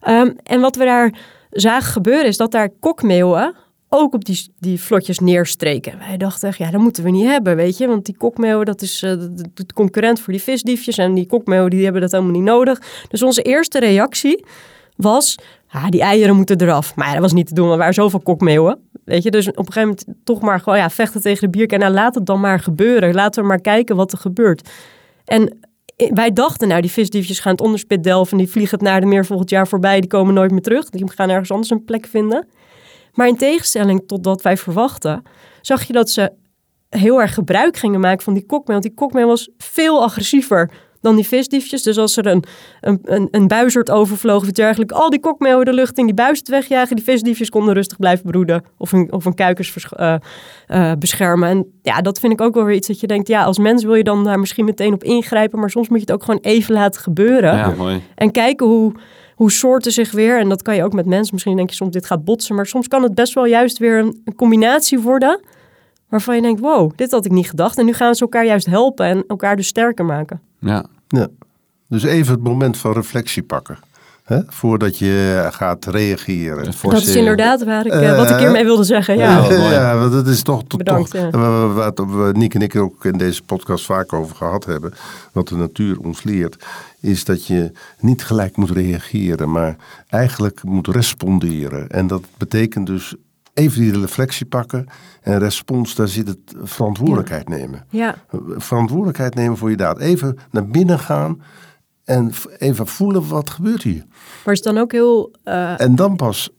Speaker 2: Ehm, en wat we daar zagen gebeuren is dat daar kokmeeuwen ook op die, die vlotjes neerstreken. Wij dachten ja, dat moeten we niet hebben, weet je. Want die kokmeeuwen, dat is eh, de, concurrent voor die visdiefjes. En die kokmeeuwen, die hebben dat helemaal niet nodig. Dus onze eerste reactie was, die eieren moeten eraf. Maar dat was niet te doen, want er waren zoveel kokmeeuwen. Weet je, dus op een gegeven moment toch maar gewoon ja, vechten tegen de bierken. En nou, laat het dan maar gebeuren. Laten we maar kijken wat er gebeurt. En wij dachten, nou, die visdiefjes gaan het onderspit delven. Die vliegen het naar de meer volgend jaar voorbij. Die komen nooit meer terug. Die gaan ergens anders een plek vinden. Maar in tegenstelling tot wat wij verwachten, zag je dat ze heel erg gebruik gingen maken van die kokmeel. Want die kokmeel was veel agressiever dan die visdiefjes. Dus als er een, een, een, een buizerd overvloog of iets dergelijks, al die kokmeeuwen de lucht in, die buizerd wegjagen. Die visdiefjes konden rustig blijven broeden of een, of een kuikens vers- eh, eh, beschermen. En ja, dat vind ik ook wel weer iets dat je denkt, ja, als mens wil je dan daar misschien meteen op ingrijpen, maar soms moet je het ook gewoon even laten gebeuren.
Speaker 1: Ja, mooi.
Speaker 2: En kijken hoe, hoe soorten zich weer, en dat kan je ook met mensen, misschien denk je soms dit gaat botsen, maar soms kan het best wel juist weer een, een combinatie worden waarvan je denkt, wow, dit had ik niet gedacht. En nu gaan ze elkaar juist helpen en elkaar dus sterker maken.
Speaker 1: Ja.
Speaker 3: Ja. Dus even het moment van reflectie pakken. Hè? Voordat je gaat reageren.
Speaker 2: Dat is inderdaad waar ik, eh, wat ik
Speaker 3: Eh,
Speaker 2: hiermee wilde zeggen. Ja.
Speaker 1: Ja. mooi. [LAUGHS]
Speaker 3: ja, want dat is toch, toch,
Speaker 2: Bedankt,
Speaker 3: toch
Speaker 2: ja.
Speaker 3: waar we, waar we Niek en ik ook in deze podcast vaak over gehad hebben. Wat de natuur ons leert, is dat je niet gelijk moet reageren, maar eigenlijk moet responderen. En dat betekent dus even die reflectie pakken. En respons, daar zit het verantwoordelijkheid nemen.
Speaker 2: Ja,
Speaker 3: Verantwoordelijkheid nemen voor je daad. Even naar binnen gaan En even voelen wat gebeurt hier.
Speaker 2: Maar is het dan ook heel eh,
Speaker 3: En dan pas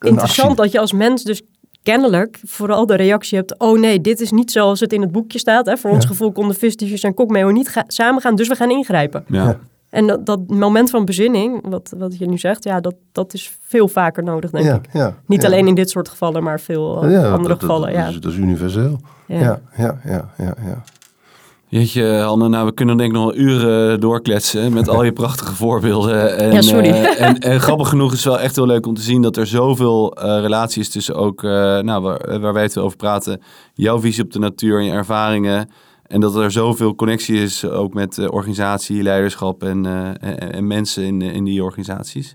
Speaker 2: interessant
Speaker 3: actie.
Speaker 2: dat je als mens dus kennelijk vooral de reactie hebt... oh nee, dit is niet zoals het in het boekje staat. Hè? Voor ons gevoel konden visdiefjes en kokmeo niet ga- samengaan, dus we gaan ingrijpen.
Speaker 1: Ja.
Speaker 2: En dat, dat moment van bezinning, wat, wat je nu zegt, ja, dat, dat is veel vaker nodig, denk
Speaker 3: Ja,
Speaker 2: ik.
Speaker 3: ja,
Speaker 2: Niet
Speaker 3: ja.
Speaker 2: alleen in dit soort gevallen, maar veel
Speaker 3: Ja, dat-
Speaker 2: andere
Speaker 3: dat,
Speaker 2: gevallen.
Speaker 3: Dat,
Speaker 2: ja.
Speaker 3: is, dat is universeel.
Speaker 2: Ja.
Speaker 3: Ja, ja, ja, ja.
Speaker 1: Jeetje, Hanne, nou, we kunnen denk ik nog wel uren doorkletsen met al je prachtige [LAUGHS] voorbeelden. En,
Speaker 2: Ja, sorry.
Speaker 1: eh, en, en grappig genoeg is het wel echt heel leuk om te zien dat er zoveel eh relatie is tussen ook, eh, nou, waar, waar wij het over praten, jouw visie op de natuur en je ervaringen. En dat er zoveel connectie is ook met organisatie, leiderschap en, en, en mensen in, in die organisaties.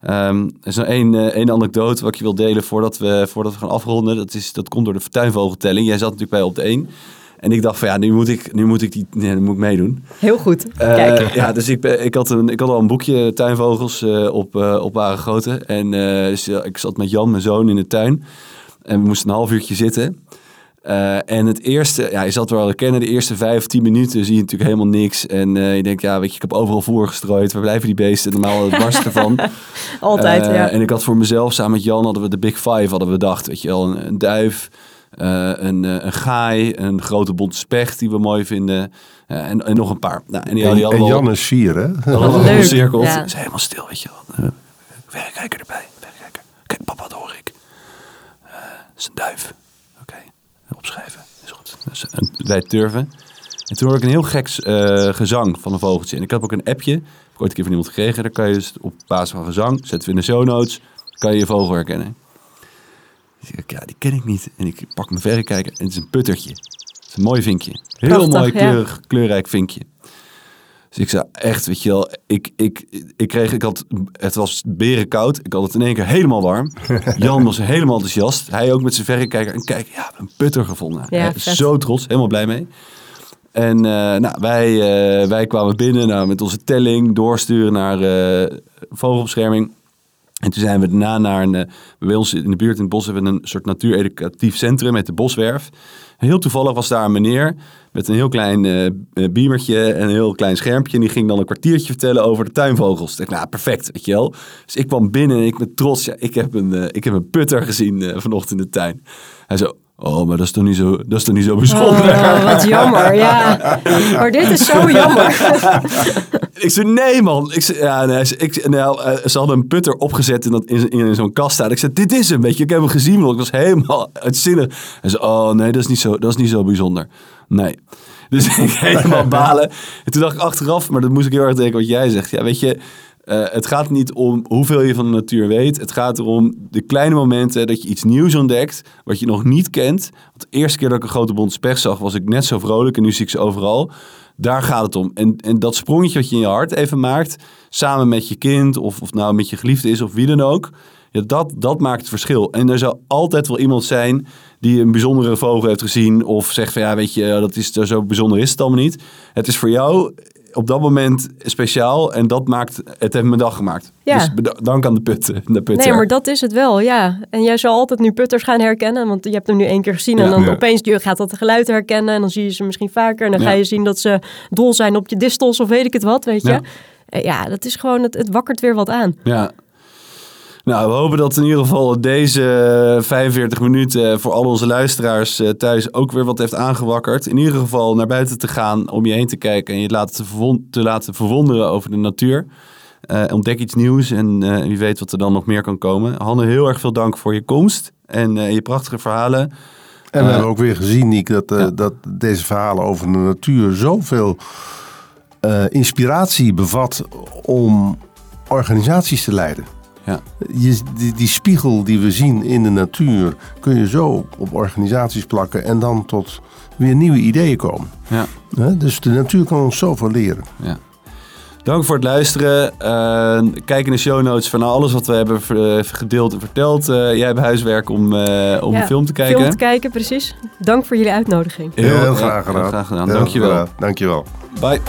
Speaker 1: Ehm, er is nog één, één anekdote wat ik je wil delen voordat we, voordat we gaan afronden. Dat, is, dat komt door de tuinvogeltelling. Jij zat natuurlijk bij op de één. En ik dacht van ja, nu moet ik, nu moet ik, die, nee, nu moet ik meedoen.
Speaker 2: Heel goed.
Speaker 1: Eh, ja, dus ik, ik, had een, ik had al een boekje tuinvogels eh, op, eh op Ware Grote. En dus, ik zat met Jan, mijn zoon, in de tuin. En we moesten een half uurtje zitten. En het eerste, ja, je zal het wel herkennen, de eerste vijf, tien minuten zie je natuurlijk helemaal niks. En je denkt, ja, weet je, ik heb overal voer gestrooid. Waar blijven die beesten? Normaal het barst ervan. [LAUGHS]
Speaker 2: Altijd, ja.
Speaker 1: En ik had voor mezelf, samen met Jan, hadden we de Big Five hadden we bedacht. Weet je wel, een, een duif, eh, een, eh, een gaai, een grote bonte specht die we mooi vinden. eh, en, en nog een paar. Nou, en die,
Speaker 3: En,
Speaker 1: die
Speaker 3: Jan is vier, hè? [LAUGHS]
Speaker 2: Ja.
Speaker 1: Het is helemaal stil, weet je wel. Eh, verrekijker erbij. Kijk, papa, wat hoor ik? Eh, dat is een duif. Oké, opschrijven. Is goed. Dus, en wij turven. En toen hoorde ik een heel gek eh, gezang van een vogeltje. En ik heb ook een appje, heb ik ooit een keer van iemand gekregen. Daar kan je dus op basis van gezang, zetten we in de show notes, kan je je vogel herkennen. Dus ik, ja, die ken ik niet. En ik pak mijn verrekijker en het is een puttertje. Het is een mooi vinkje. Heel
Speaker 2: Prachtig,
Speaker 1: mooi
Speaker 2: ja.
Speaker 1: kleurig, kleurrijk vinkje. Dus ik zei echt, weet je wel, ik, ik, ik kreeg, ik had, het was berenkoud. Ik had het in één keer helemaal warm. [LAUGHS] Jan was helemaal enthousiast. Hij ook met zijn verrekijker. En kijk, ja, een putter gevonden.
Speaker 2: Ja,
Speaker 1: zo trots, helemaal blij mee. En eh, nou, wij, eh, wij kwamen binnen nou, met onze telling, doorsturen naar eh, vogelbescherming. En toen zijn we daarna naar een, eh, bij ons in de buurt in het bos hebben een soort natuureducatief centrum met de Boswerf. Heel toevallig was daar een meneer met een heel klein eh, beamertje en een heel klein schermpje. En die ging dan een kwartiertje vertellen over de tuinvogels. Ik dacht, nou perfect, weet je wel. Dus ik kwam binnen en ik met trots, ja, ik heb een, ik heb een putter gezien vanochtend in de tuin. Hij zo, oh, maar dat is toch niet zo, dat is toch niet zo bijzonder.
Speaker 2: Oh, wat jammer, ja. [LAUGHS] Maar dit is zo jammer. [LAUGHS]
Speaker 1: Ik zei, nee man. Ik zei, ja, nee, ze- ik, nou, ze hadden een putter opgezet in, dat, in, in zo'n kast staan. Ik zei, dit is hem, weet je. Ik heb hem gezien, want ik was helemaal uitzinnig. Hij zei, oh nee, dat is niet zo, dat is niet zo bijzonder. Nee. Dus [LAUGHS] ik helemaal balen. En toen dacht ik achteraf, maar dat moest ik heel erg denken wat jij zegt. Ja, weet je, eh, het gaat niet om hoeveel je van de natuur weet. Het gaat erom de kleine momenten dat je iets nieuws ontdekt, wat je nog niet kent. Want de eerste keer dat ik een grote bond spech zag, was ik net zo vrolijk en nu zie ik ze overal. Daar gaat het om. En, en dat sprongetje wat je in je hart even maakt, samen met je kind of, of nou met je geliefde is of wie dan ook. Ja, dat, dat maakt het verschil. En er zal altijd wel iemand zijn die een bijzondere vogel heeft gezien. Of zegt van ja, weet je, dat is, zo bijzonder is het allemaal niet. Het is voor jou op dat moment speciaal. En dat maakt, het heeft mijn dag gemaakt.
Speaker 2: Ja.
Speaker 1: Dus dank aan de putten. De putter.
Speaker 2: Nee, maar dat is het wel, ja. En jij zal altijd nu putters gaan herkennen, want je hebt hem nu één keer gezien.
Speaker 1: Ja.
Speaker 2: en dan
Speaker 3: Ja.
Speaker 2: opeens je gaat dat geluid herkennen en dan zie je ze misschien vaker. En dan
Speaker 1: Ja.
Speaker 2: ga je zien dat ze dol zijn op je distels of weet ik het wat, weet je.
Speaker 1: Ja.
Speaker 2: Eh, Ja, dat is gewoon, het, het wakkert weer wat aan.
Speaker 1: Ja. Nou, we hopen dat in ieder geval deze 45 minuten voor al onze luisteraars eh, thuis ook weer wat heeft aangewakkerd. In ieder geval naar buiten te gaan, om je heen te kijken en je laten te, laten verwonderen over de natuur. Eh, ontdek iets nieuws en eh, wie weet wat er dan nog meer kan komen. Hanne, heel erg veel dank voor je komst en eh, je prachtige verhalen.
Speaker 3: En we
Speaker 1: Eh,
Speaker 3: hebben ook weer gezien, Niek, dat, eh,
Speaker 1: ja.
Speaker 3: dat deze verhalen over de natuur zoveel eh, inspiratie bevat om organisaties te leiden.
Speaker 1: Ja.
Speaker 3: Je, die, die spiegel die we zien in de natuur kun je zo op organisaties plakken en dan tot weer nieuwe ideeën komen.
Speaker 1: Ja.
Speaker 3: Hè? Dus de natuur kan ons zoveel leren.
Speaker 1: Ja. Dank voor het luisteren. Eh, kijk in de show notes van alles wat we hebben ver- gedeeld en verteld. Eh, jij hebt huiswerk om, eh, om
Speaker 2: Ja,
Speaker 1: een film te kijken.
Speaker 2: Film te kijken, precies. Dank voor jullie uitnodiging.
Speaker 3: Heel, graag gedaan.
Speaker 1: Heel graag gedaan.
Speaker 3: Heel
Speaker 1: Dankjewel.
Speaker 3: graag. Dankjewel.
Speaker 1: Bye.